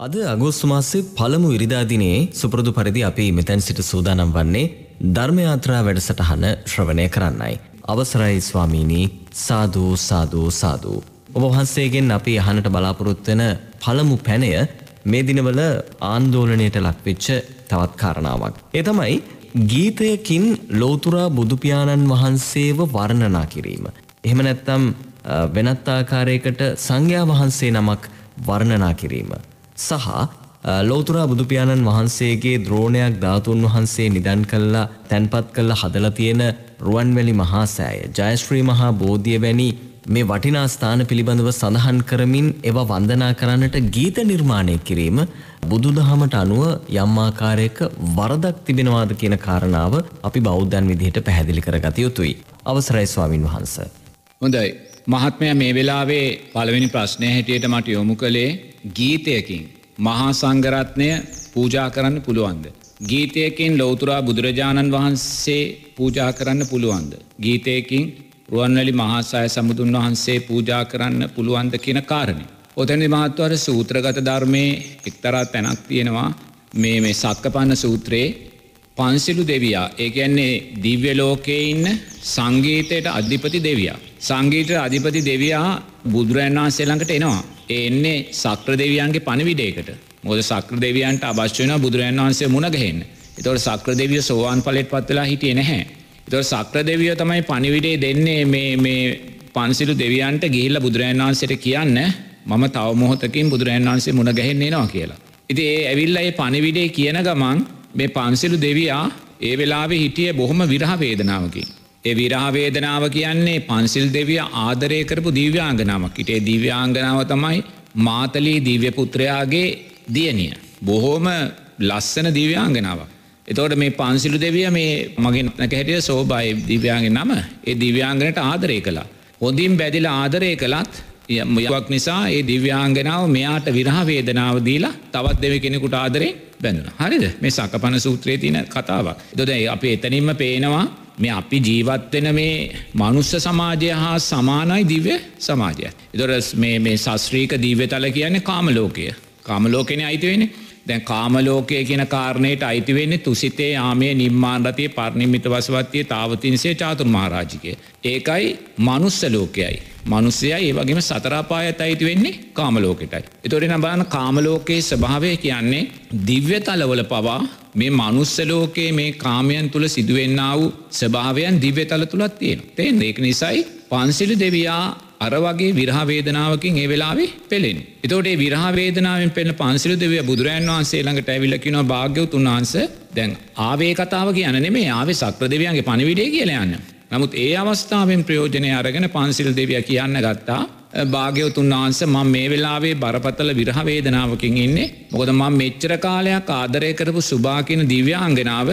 අද අගෝස්තු මාසේ පළමු ඉරිදා දිනේ සුපුරුදු පරිදි අපි මෙතැන් සිට සූදානම් වන්නේ ධර්මයාත්‍රා වැඩසටහන ශ්‍රවණය කරන්නයි. අවසරයි ස්වාමීනී සාදූ සාදූ සාදූ. ඔබ වහන්සේගෙන් අපි අහනට බලාපොරොත්වෙන පළමු පැනය මේ දිනවල ආන්දෝලනයට ලක්වෙච්ච තවත් කාරණාවක්. ඒ තමයි ගීතයකින් ලෝතුරා බුදුපාණන් වහන්සේව වර්ණනා කිරීම. එහෙම නැත්තම් වෙනත් ආකාරයකට සංඝයා වහන්සේ නමක් වර්ණනා කිරීම. සහ ලෝතුරා බුදුපාණන් වහන්සේගේ ද්‍රෝණයක් ධාතුන් වහන්සේ නිදන් කල්ලා තැන්පත් කල්ල හදල තියෙන රුවන්වැලි මහාසෑය ජයශ්‍රී මහා බෝධිය වැනි මේ වටිනා ස්ථාන පිළිබඳව සඳහන් කරමින් එව වන්දනා කරන්නට ගීත නිර්මාණය කිරීම බුදුදහමට අනුව යම්මාකාරයක වරදක් තිබෙනවාද කියන කාරණාව අපි බෞද්ධන් විදිහට පැහැදිලි කරගත යුතුයි. අවසරයි ස්වාමින් වහන්ස. හොඳයි. මහත්මය මේ වෙලාවේ පළවෙනි ප්‍රශ්නය හැටියට මට යොමු කළේ ගීතයකින් මහා සංගරත්නය පූජා කරන්න පුළුවන්ද. ගීතයකින් ලෝතුරා බුදුරජාණන් වහන්සේ පූජා කරන්න පුළුවන්ද. ගීතයකින් රුවන්වැලි මහාසාය සමුදුන් වහන්සේ පූජා කරන්න පුළුවන්ද කියන කාරණය. ඔතැනි මහත්වර සූත්‍රගත ධර්මය එක්තරා තැනක් තියෙනවා මේ මේ සක්කපන්න සූත්‍රයේ පන්සිලු දෙවයා ඒ කියන්නේ දිව්‍ය ලෝකයේ ඉන්න සංගීතයට අධිපති දෙවයා. සංගීත අධිපති දෙවයා බුදුරන් වහන්සේ ළඟට එනවා. එන්නේ සක්‍ර දෙවියන්ගේ පණවිඩේකට මොද සක්‍ර දෙවියන්ට අවශ්‍යන බුදුරන් වහන්සේ මුණගහෙන්න. එතවට සක්‍ර දෙවිය සෝවාන් පලෙත් පත්වෙලා හිටිය නැහැ. එතවට සක්‍ර දෙවිය තමයි පණිවිඩේ දෙන්නේ මේ පන්සිලු දෙවියන්ට ගිහිල්ල බුදුරන් වහන්සේට කියන්න මම තව මොහොතකින් බුදුරන් වහන්සේ මුණගහෙන්නේ නවා කියලා. ඉති ඒ ඇවිල්ල ඒ පණිවිඩේ කියන ගමන් මේ පන්සිලු දෙවයා ඒ වෙලාවේ හිටිය බොහොම විරහ වේදනාවකින්. ඒ විරාවේදනාව කියන්නේ පන්සිල් දෙවිය ආදරය කරපු දිව්‍යාංගනාවක් ඉටේ දිව්‍යාංගනාව තමයි මාතලී දිව්‍යපුත්‍රයාගේ දියනිය. බොහෝම ලස්සන දිව්‍යාංගනාවක්. එතෝට මේ පන්සිලු දෙවිය මේ මගින් නැක හැටිය සෝබයි දිව්‍යාගේ නම ඒ දිව්‍යාංගනට ආදරය කළා. හොඳින් බැදිල ආදරය කළත් යමයක් නිසා ඒ දිව්‍යාංගනාව මෙයාට විරහ වේදනාව දීලා තවත් දෙව කෙනෙකුට ආදරේ බැඳුන හරිද මේ සකපන සූත්‍රයේ තියන කතාවක්. දොද අපි එතනින්ම පේනවා මේ අපි ජීවත්වෙන මේ මනුස්ස සමාජය හා සමානයි දිව්‍ය සමාජය. එදොරස් මේ සස්ත්‍රීක දීව්‍ය තල කියන්නේ කාමලෝකය. කාමලෝකෙන අයිතිවෙන්නේ දැන් කාමලෝකය කියන කාරණයට අයිතිවෙන්නේ තුසිතේ ආමය නිර්මාණරතිය පර්ණිමිත වසවත්තිය තාවතින්සේ චාතුර මහරාජිකය. ඒකයි මනුස්ස ලෝකයයි. මනුස්සයයි ඒ වගේම සතරාපායත් අයිති වෙන්නේ කාමලෝකෙටයි. එතොරෙන බාන කාමලෝකයේ ස්භාවය කියන්නේ දිව්‍ය තලවල පවා මේ මනුස්සලෝකයේ මේ කාමයන් තුළ සිදුවෙන්න වූ ස්භාවයන් දිව්‍ය තල තුළත් තියෙන. තේන් ඒක නිසයි පන්සිලි දෙවයා අර වගේ විරහවේදනාවකින් ඒ වෙලාවේ පෙළෙන්. එතෝට විරහවේදනාවෙන් පෙළ පන්සිලු දෙවිය බුදුරන් වහන්සේ ළඟට ඇවිලකිනව භාග්‍යවතුන් වහන්ස දැන් ආවේ කතාව කියන නෙමේ ආවේ සක්‍ර දෙවියන්ගේ පණවිඩේ කියලයන්න. නමුත් ඒ අවස්ථාවෙන් ප්‍රයෝජනය අරගෙන පන්සිල් දෙවිය කියන්න ගත්තා භාග්‍යවතුන් වහන්ස මං මේ වෙලාවේ බරපතල විරහවේදනාවකින් ඉන්නේ මොකද මං මෙච්චර කාලයක් ආදරය කරපු සුභාකින දිව්‍යාංගෙනාව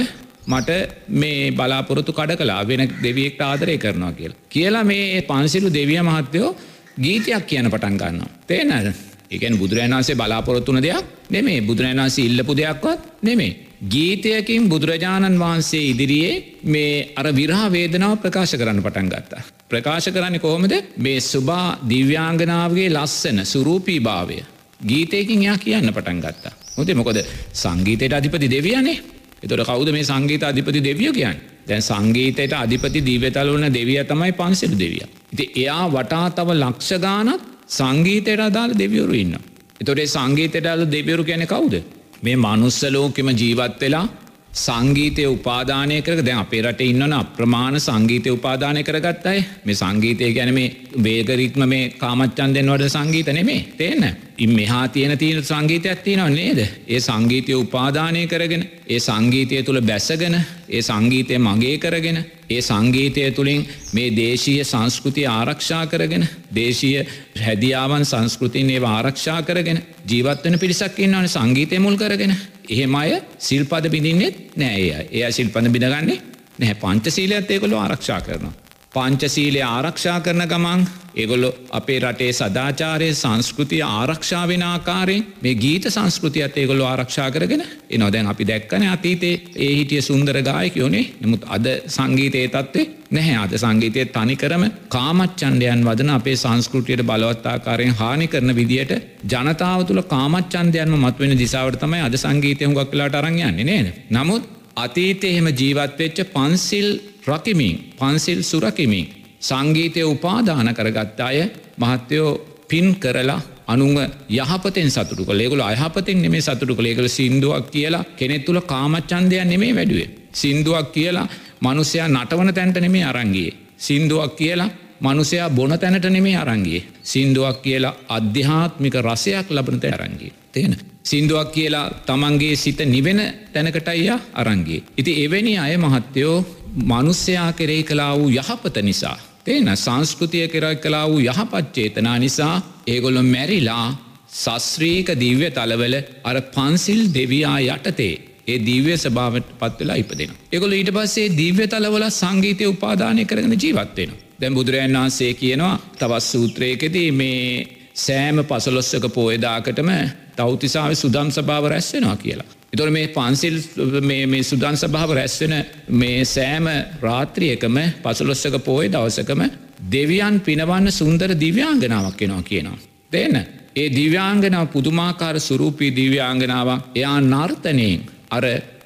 මට මේ බලාපොරොත්තු කඩ කලා වෙන දෙවියෙක්ට ආදරය කරනවා කියලා. කියලා මේ පන්සිලු දෙවිය මහත්තයෝ ගීතයක් කියන පටන් ගන්නවා. තේනද එකන් බුදුරන් වන්සේ බලාපොරොත්තුන දෙයක් නෙමේ බුදුරන් වන්සේ ඉල්ලපු දෙයක්වත් නෙමේ. ගීතයකින් බුදුරජාණන් වහන්සේ ඉදිරියේ මේ අර විරහා වේදනාව ප්‍රකාශ කරන්න පටන් ගත්තා. ප්‍රකාශ කරන්න කොහොමද මේ සුභා දිව්‍යාංගනාවගේ ලස්සන සුරූපී භාවය. ගීතයකින් යා කියන්න පටන් ගත්තා. හොතේ මොකද සංගීතයට අධිපති දෙවියනේ එතොට කවුද මේ සංගීත අධිපති දෙවිය කියන්න දැන් සංගීතයට අධිපති දීවතලවන දෙවිය තමයි පන්සිලු දෙවිය. ඉති එයා වටා තව ලක්ෂ ගානත් සංගීතයට අදාළ දෙවියවරු ඉන්න. එතොටේ සංගීතයට අල දෙවියරු ගැන කවුද. මේ මනුස්සලෝකෙම ජීවත් වෙලා සංගීතය උපාදානය කර දැන් අපේ රට ඉන්නන අප්‍රමාණ සංගීතය උපාදානය කරගත්තයි මේ සංගීතය ගැන මේ වේගරිත්ම මේ කාමච්චන්දෙන් වඩ සංගීත නෙමේ. තේන්න ඉන් මෙහා තියෙන තියෙන සංගීතයක් තියෙනව නේද? ඒ සංගීතය උපාදානය කරගෙන ඒ සංගීතය තුළ බැසගෙන ඒ සංගීතය මගේ කරගෙන ඒ සංගීතය තුළින් මේ දේශීය සංස්කෘතිය ආරක්ෂා කරගෙන දේශීය හැදියාවන් සංස්කෘතින් ඒ ආරක්ෂා කරගෙන ජීවත්වන පිරිසක් ඉන්නවන සංගීතය මුල් කරගෙන. එහෙම අය සිල්පද බිඳින්නෙත් නෑ ඒ සිල්පඳ බිඳගන්නේ නැහැ. පංචසීලයත් ඒකොළො ආරක්ෂා කරනවා. පංචසීලය ආරක්ෂා කරන ගමන් ඒගොල්ලො අපේ රටේ සදාචාරය සංස්කෘතිය ආරක්ෂා වෙන ආකාරයෙන් මේ ගීත සංස්කෘතියත් ඒගොල්ලො ආරක්ෂා කරගෙන එනොදැන් අපි දැක්කන අතීතේ ඒ හිටිය සුන්දර ගායකයෝනේ. නමුත් අද සංගීතයේ තත්වේ නැහැ අද සංගීතය තනි කරම කාමච්චන්ඩයන් වදන අපේ සංස්කෘතියට බලවත්තාකාරයෙන් හානි කරන විදියට ජනතාව තුළ කාමච්චන්දයන්ම මත්වෙන දිසාවට තමයි අද සංගීතය හුඟක් වෙලාට අරංයන්නේ නේද. නමුත් අතීතය එහෙම ජීවත්වෙච්ච පන්සිල් රකිමින් පන්සිල් සුරකිමින් සංගීතය උපාදාන කරගත්ත අය මහත්තයෝ පින් කරලා අනුව යහපතෙන් සතුටු කළේගුල අයහපතෙන් නෙමේ සතුටු කළේකළ සිින්දුවක් කියලා කෙනෙත් තුළ කාමච්චන්දයන් නෙමේ වැඩුවේ. සිින්දුවක් කියලා මනුසයා නටවන තැන්ට නෙමේ අරංගේ. සිින්දුවක් කියලා මනුසයා බොන තැනට නෙමේ අරංගේ. සිින්දුවක් කියලා අධ්‍යාත්මික රසයක් ලබනත අරංගේ. තියෙන. සිින්දුවක් කියලා තමන්ගේ සිත නිවෙන තැනකටයියා අරංගේ. ඉති එවැනි අය මහත්තයෝ මනුස්්‍යයා කෙරේ කලා වූ යහපත නිසා. තේන සංස්කෘතිය කෙරක් කලා වූ යහපච්චේතනා නිසා ඒගොල්ලො මැරිලා සස්්‍රීක දිව්‍ය තලවල අර පන්සිල් දෙවයා යටතේ ඒ දීව්‍ය සභාවට පත්වෙලා ඉපදෙන. එකොල ඊට පස්සේ දීව්‍ය තලවල සංගීතය උපාදානය කරගෙන ජීවත්වෙන. දැම් බුදුරජන් වහන්සේ කියනවා තවත් සූත්‍රයකෙදී මේ සෑම පසලොස්සක පෝයදාකටම තෞතිසාාව සුදම් සභාව රැස්වෙනවා කියලා. එතොර මේ පන්සිල් මේ සුදන් සභාව රැස්වෙන මේ සෑම රාත්‍රියකම පසුලොස්සක පෝය දවසකම දෙවියන් පිනවන්න සුන්දර දිව්‍යාංගනාවක් කෙනවා කියනවා. දෙන්න. ඒ දිව්‍යාංගනාව පුදුමාකාර සුරූපී දිව්‍යාංගනාවක් එයා නර්තනයෙන් අර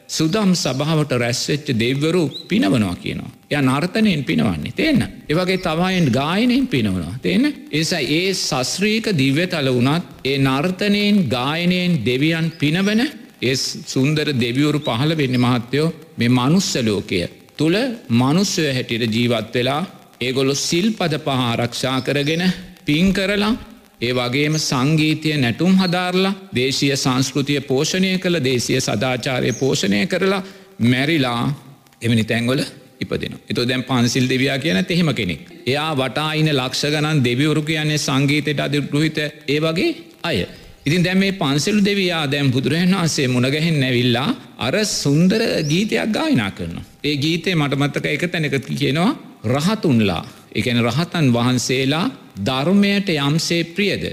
සුදම් සභාවට රැස්වෙච්ච දෙව්වරු පිනවනවා කියනවා. ය නර්තනයෙන් පිනවන්නේ තියන්න. ඒවගේ තවයින් ගායනයෙන් පිනවනවා. තියන්න ඒසයි ඒ සස්්‍රීක දිව්‍ය තල වනත් ඒ නර්තනයෙන් ගායනයෙන් දෙවියන් පිනවන ඒ සුන්දර දෙවියවරු පහළ වෙන්න මහත්තයෝ මේ මනුස්සලෝකය තුළ මනුස්සය හැටියට ජීවත් වෙලා ඒගොලො සිල්පද පහ ආරක්ෂා කරගෙන පින් කරලා ඒ වගේම සංගීතය නැටුම් හදාරලා දේශය සංස්කෘතිය පෝෂණය කළ දේශය සදාචාරය පෝෂණය කරලා මැරිලා එමනි තැන්ගොල ඉපදින. එතු දැන් පන්සිල් දෙවයා කියන තෙහෙම කෙනෙක්. එයා වටායින ලක්ෂ ගණන් දෙවිවරු කියන්නේ සංගීතයට අධිරුහිත ඒ වගේ අය. ඉතින් දැම් මේ පන්සලු දෙවයා දැම් බුදුරහන් වහන්සේ මුණගැහෙන් නැවිල්ලා අර සුන්දර ගීතයක් ගායනා කරනවා. ඒ ගීතය මටමත්තක එක තැනක කියනවා රහතුන්ලා එකන රහතන් වහන්සේලා ධර්මයට යම්සේ ප්‍රියද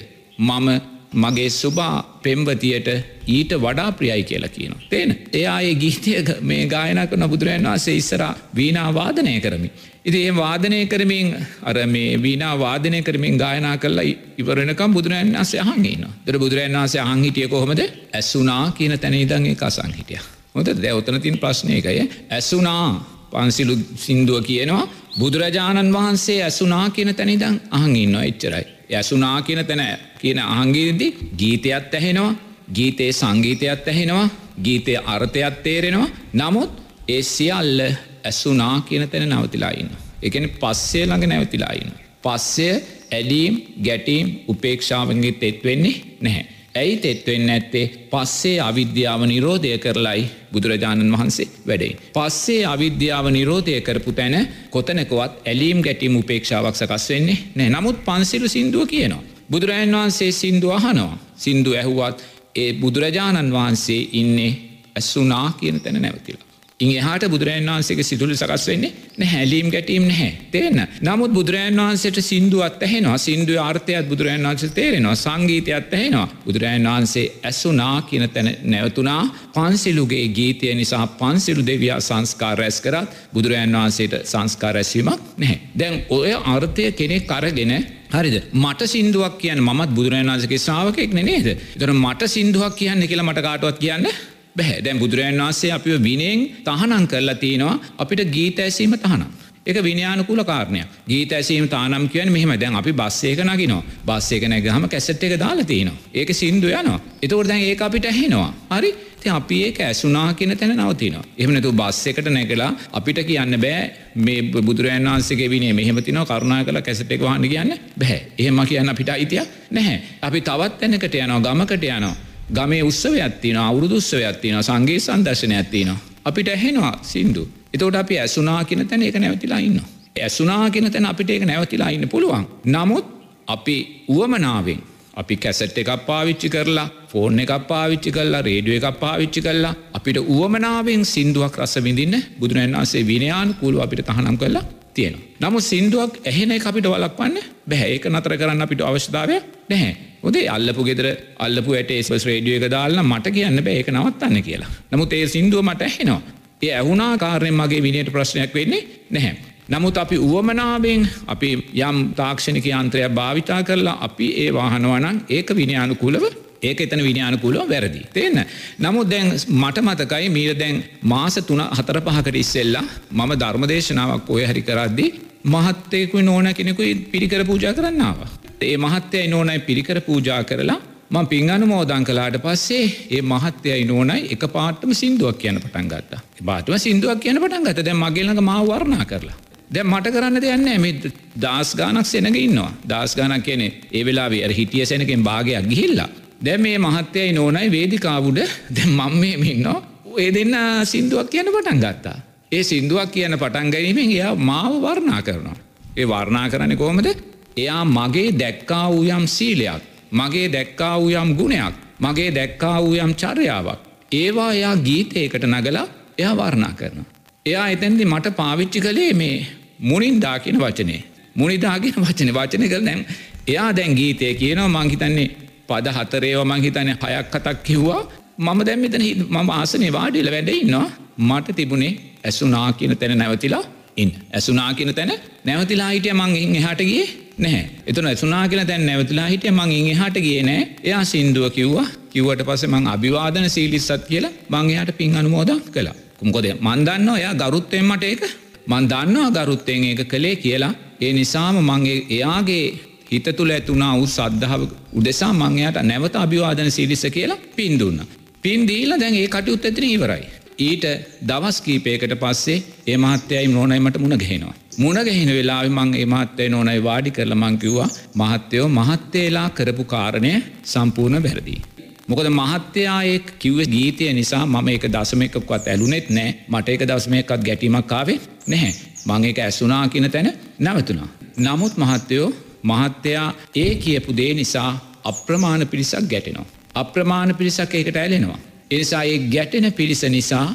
මම මගේ සුබා පෙම්වතියට ඊට වඩා ප්‍රියයි කියලා කියනවා. තේන එයා ඒ ගීතය මේ ගායනක නොබුදුරන් වහන්සේ ඉස්සර වීනා වාදනය කරමි. ඉති ඒ වාදනය කරමින් අර මේ වීනා වාදනය කරමින් ගායනා කරලා ඉවරනකම් බුදුරන් වන්සේ අහගේන දර බුදුරන් වන්සේ අංහිටිය කොහොමද ඇසුනා කියන තැනීදන් ඒ කසං හිටිය. හොද දැවතන තින් ප්‍රශ්නයකය ඇසුනා පන්සිලු සින්දුව කියනවා බුදුරජාණන් වහන්සේ ඇසුනා කියන තැනිදං අහඟඉන්න එච්චරයි. ඇසුනා කියන තැන කියන අහංගේදී ගීතයත් ඇහෙනවා ගීතයේ සංගීතයත් ඇහෙනවා ගීතය අර්ථයක් තේරෙනවා නමුත් ඒ සියල්ල ඇසුනා කියන තැන නවතිලායින්න. එකන පස්සේ ළඟ නැවතිලායින්න. පස්සය ඇඩීම් ගැටීම් උපේක්ෂාවන්ගේ තෙත්වෙන්නේ නැහැ. ඇයි තෙත්වෙන්න ඇත්තේ පස්සේ අවිද්‍යාව නිරෝධය කරලයි බුදුරජාණන් වහන්සේ වැඩේ. පස්සේ අවිද්‍යාව නිරෝධය කරපු තැන කොතනකවත් ඇලීම් ගැටීම් උපේක්ෂාවක් සකස් වෙන්නේ නෑ නමුත් පන්සිලු සිින්දුව කියනවා. බුදුරජන් වහන්සේ සිින්දු අහනවා සිින්දු ඇහුවත් ඒ බුදුරජාණන් වහන්සේ ඉන්නේ ඇස්සුනා කියන තැන නැවතිලා. ඉන් එහට බුදුරන් වහන්සේ සිදුල සකස් වෙන්නේ නැහැලීම් ගැටීම් නැහැ. තේන්න නමුත් බුදුරන් වහන්සේට සිින්දුවත් ඇහෙනවා. සිින්දුව ආර්ථයත් බුදුරන් වහන්සේ තේරෙනවා. සංගීතයත් ඇහෙනවා. බුදුරන් වහන්සේ ඇසුනා කියන තැන නැවතුනා පන්සිලුගේ ගීතය නිසා පන්සිලු දෙවයා සංස්කාර රැස් කරත් බුදුරජන් වහන්සේට සංස්කාර ඇස්වීමක් නැහැ. දැන් ඔය අර්ථය කෙනෙක් කරගෙන හරිද? මට සිින්දුවක් කියන්න මත් බුදුරජාණන්සගේ ශ්‍රාවකෙක් නේද. තර මට සිින්දුවක් කියන්න කියලා මට කාටුවත් කියන්න බැහැ. දැන් බුදුරජන් වන්සේ අපිව විනයෙන් තහනං කරලා තියෙනවා අපිට ගීත ඇසීම තහනම්. එක විනයානකුල කාරණයක්. ගීත ඇසීම තානම් කියන මෙහම. දැන් අපි බස්සේක නගිනවා. බස්සේක නැගහම කැසට් එක දාලා තියෙනවා ඒක සින්දු යනවා. එතකොට දැන් ඒක අපිට ඇහෙනවා. හරි? අපි ඒක ඇසුනා කියන තැන නවතිනවා. එහමනතු බස් එකට නැකලා අපිට කියන්න බෑ මේ බුදුරන් වන්සේ විනේ මෙහමතින කරුණා කළ කැසට එක වහන්න කියන්න බැහැ එහෙම කියන්න අපිට අයිතියක් නැහැ. අපි තවත් තැනකට යනවා ගමකට යනවා. ගමේ උත්සවයක් තියෙනවා අවුරුදු උත්සවයක් තියෙනවා සංගීත සංදර්ශනයක් තියෙනවා අපිට ඇහෙනවා සින්දු. එතකොට අපි ඇසුනා කියන තැන ඒක නැවතිලා ඉන්නවා. ඇසුනා කියන තැන අපිට ඒක නැවතිලා ඉන්න පුළුවන්. නමුත් අපි උවමනාවෙන් අපි කැසට් එකක් පාවිච්චි කරලා ෆෝන් එකක් පාවිච්චි කරලා රේඩියෝ එකක් පාවිච්චි කරලා අපිට උවමනාවෙන් සින්දුවක් රස විඳින්න බුදුරන් වහන්සේ විනයාන කූලු අපිට තහනම් කරලා තියෙන. නමු සින්දුවක් ඇහෙන අපිට වලක්වන්න බැහැ ඒක නතර කරන්න අපිට අවශ්‍යතාවය නැහැ. ඔදේ අල්ලපු ගෙදර අල්ලපු ඇට ඒස්පස් රේඩියෝ එක දාල්න්න මට කියන්න බෑ ඒක නවත්තන්න කියලා. නමුත් ඒ සිින්දුව මට ඇහෙනවා. ඒ ඇහුනා කාරයෙන් මගේ විනියට ප්‍රශ්නයක් වෙන්නේ නැහැ. නමුත් අපි උවමනාවෙන් අපි යම් තාක්ෂණික යන්ත්‍රයක් භාවිතා කරලා අපි ඒ වාහනවනං ඒක විනයානුකූලව ඒක එතන විනයානුකූලව වැරදි. තියන්න. නමුත් දැන් මට මතකයි මීර දැන් මාස තුන හතර පහකට ඉස්සෙල්ලා මම ධර්මදේශනාවක් ඔය හරි කරද්දි මහත්තයකුයි නෝන කෙනෙකුයි පිරිකර පූජා කරන්නාව. ඒ මහත්තයයි නෝනයි පිරිකර පූජා කරලා මං පින් අනුමෝදන් කලාට පස්සේ ඒ මහත්තයයි නෝනයි එක පාටම සිින්දුවක් කියන පටන් ගත්තා බාටම සිින්දුවක් කියන පටන් ගත දැ මගේලඟ මාව වර්ණා කරලා දැ මට කරන්න දෙයන්න මෙ දස් ගානක් සෙනග ඉන්නවා දස් ගානක් කියනෙ ඒ වෙලා හිටිය සෙනකෙන් භාගයක් ගිහිල්ලා දැ මේ මහත්තයයි නෝනයි වේදිකාවුඩ. දැ මං මේ මින්නවා ඒ දෙන්න සිින්දුවක් කියන පටන් ගත්තා. ඒ සිින්දුවක් කියන පටන් ගැනීමෙන් එයා මාව වර්ණා කරනවා. ඒ වර්ණා කරන්න කෝමද එයා මගේ දැක්කා වූ යම් සීලයක් මගේ දැක්කා වූ යම් ගුණයක් මගේ දැක්කා වූ යම් චර්යාවක් ඒවා එයා ගීතයකට නගලා එයා වර්ණා කරනවා. එයා එතැන්දි මට පාවිච්චි කළේ මේ මුනින්දා කියන වචනේ. මුනිදාගෙන වචන. වචන කළ දැන් එයා දැන් ගීතය කියනවා. මංහිතන්නේ පද හතරේව මංහිතන හයක් කතක් කිව්වා. මම දැම්මිතන මම ආසනේ වාඩිල වැඩඉන්නවා මට තිබුණේ ඇසුනා කියන තැන නැවතිලා ඉන් ඇසුනා කියන තැන නැවතිලා හිටිය මං එහට ගිය නැහැ. එතුන ඇසුනා කියලා තැන් නැවතිලා හිටිය මං එහට ගිය නෑ එයා සින්දුව කිව්වා. කිව්වට පස මං අභිවාදන සීලිස්සත් කියලා මං එහට පින් අනුමෝදක් කලා කුම්කොද මන්දන්න එයා ගරුත්තයෙන් මට ඒක මන් දන්නවා ගරුත්තයෙන් ඒක කළේ කියලා. ඒ නිසාම මංගේ එයාගේ හිත තුළ ඇතුනා වූ සද්ධාව උදෙසා මංයට නැවත අභිවාදන සිරිස කියලා පින්දුන්න. පින්දීල දැන් ඒ කටයුත් ඇතින ඉවරයි. ඊට දවස් කීපයකට පස්සේ ඒ මහත්තයයි නෝනයිමට මුණ ගැහෙනවා. මුණගැහෙන වෙලාවෙ මං ඒ මහත්තය නෝනයි වාඩි කරල මංකිව්වා මහත්තයෝ මහත්තේලා කරපු කාරණය සම්පූර්ණ වැරදිී. මොකද මහත්තයාය කිව්ව ගීතය නිසා මම එක දසමයකක්වත් ඇලුනෙත් නෑ මට එක දස්මයකත් ගැටීමක් කාවේ නැහැ. මං එක ඇසුනා කියන තැන නැවතුනා. නමුත් මහත්තයෝ මහත්තයා ඒ කියපු දේ නිසා අප්‍රමාණ පිරිසක් ගැටෙනවා. අප්‍රමාණ පිරිසක් ඒකට ඇලෙනවා. එනිසා ඒ ගැටෙන පිරිස නිසා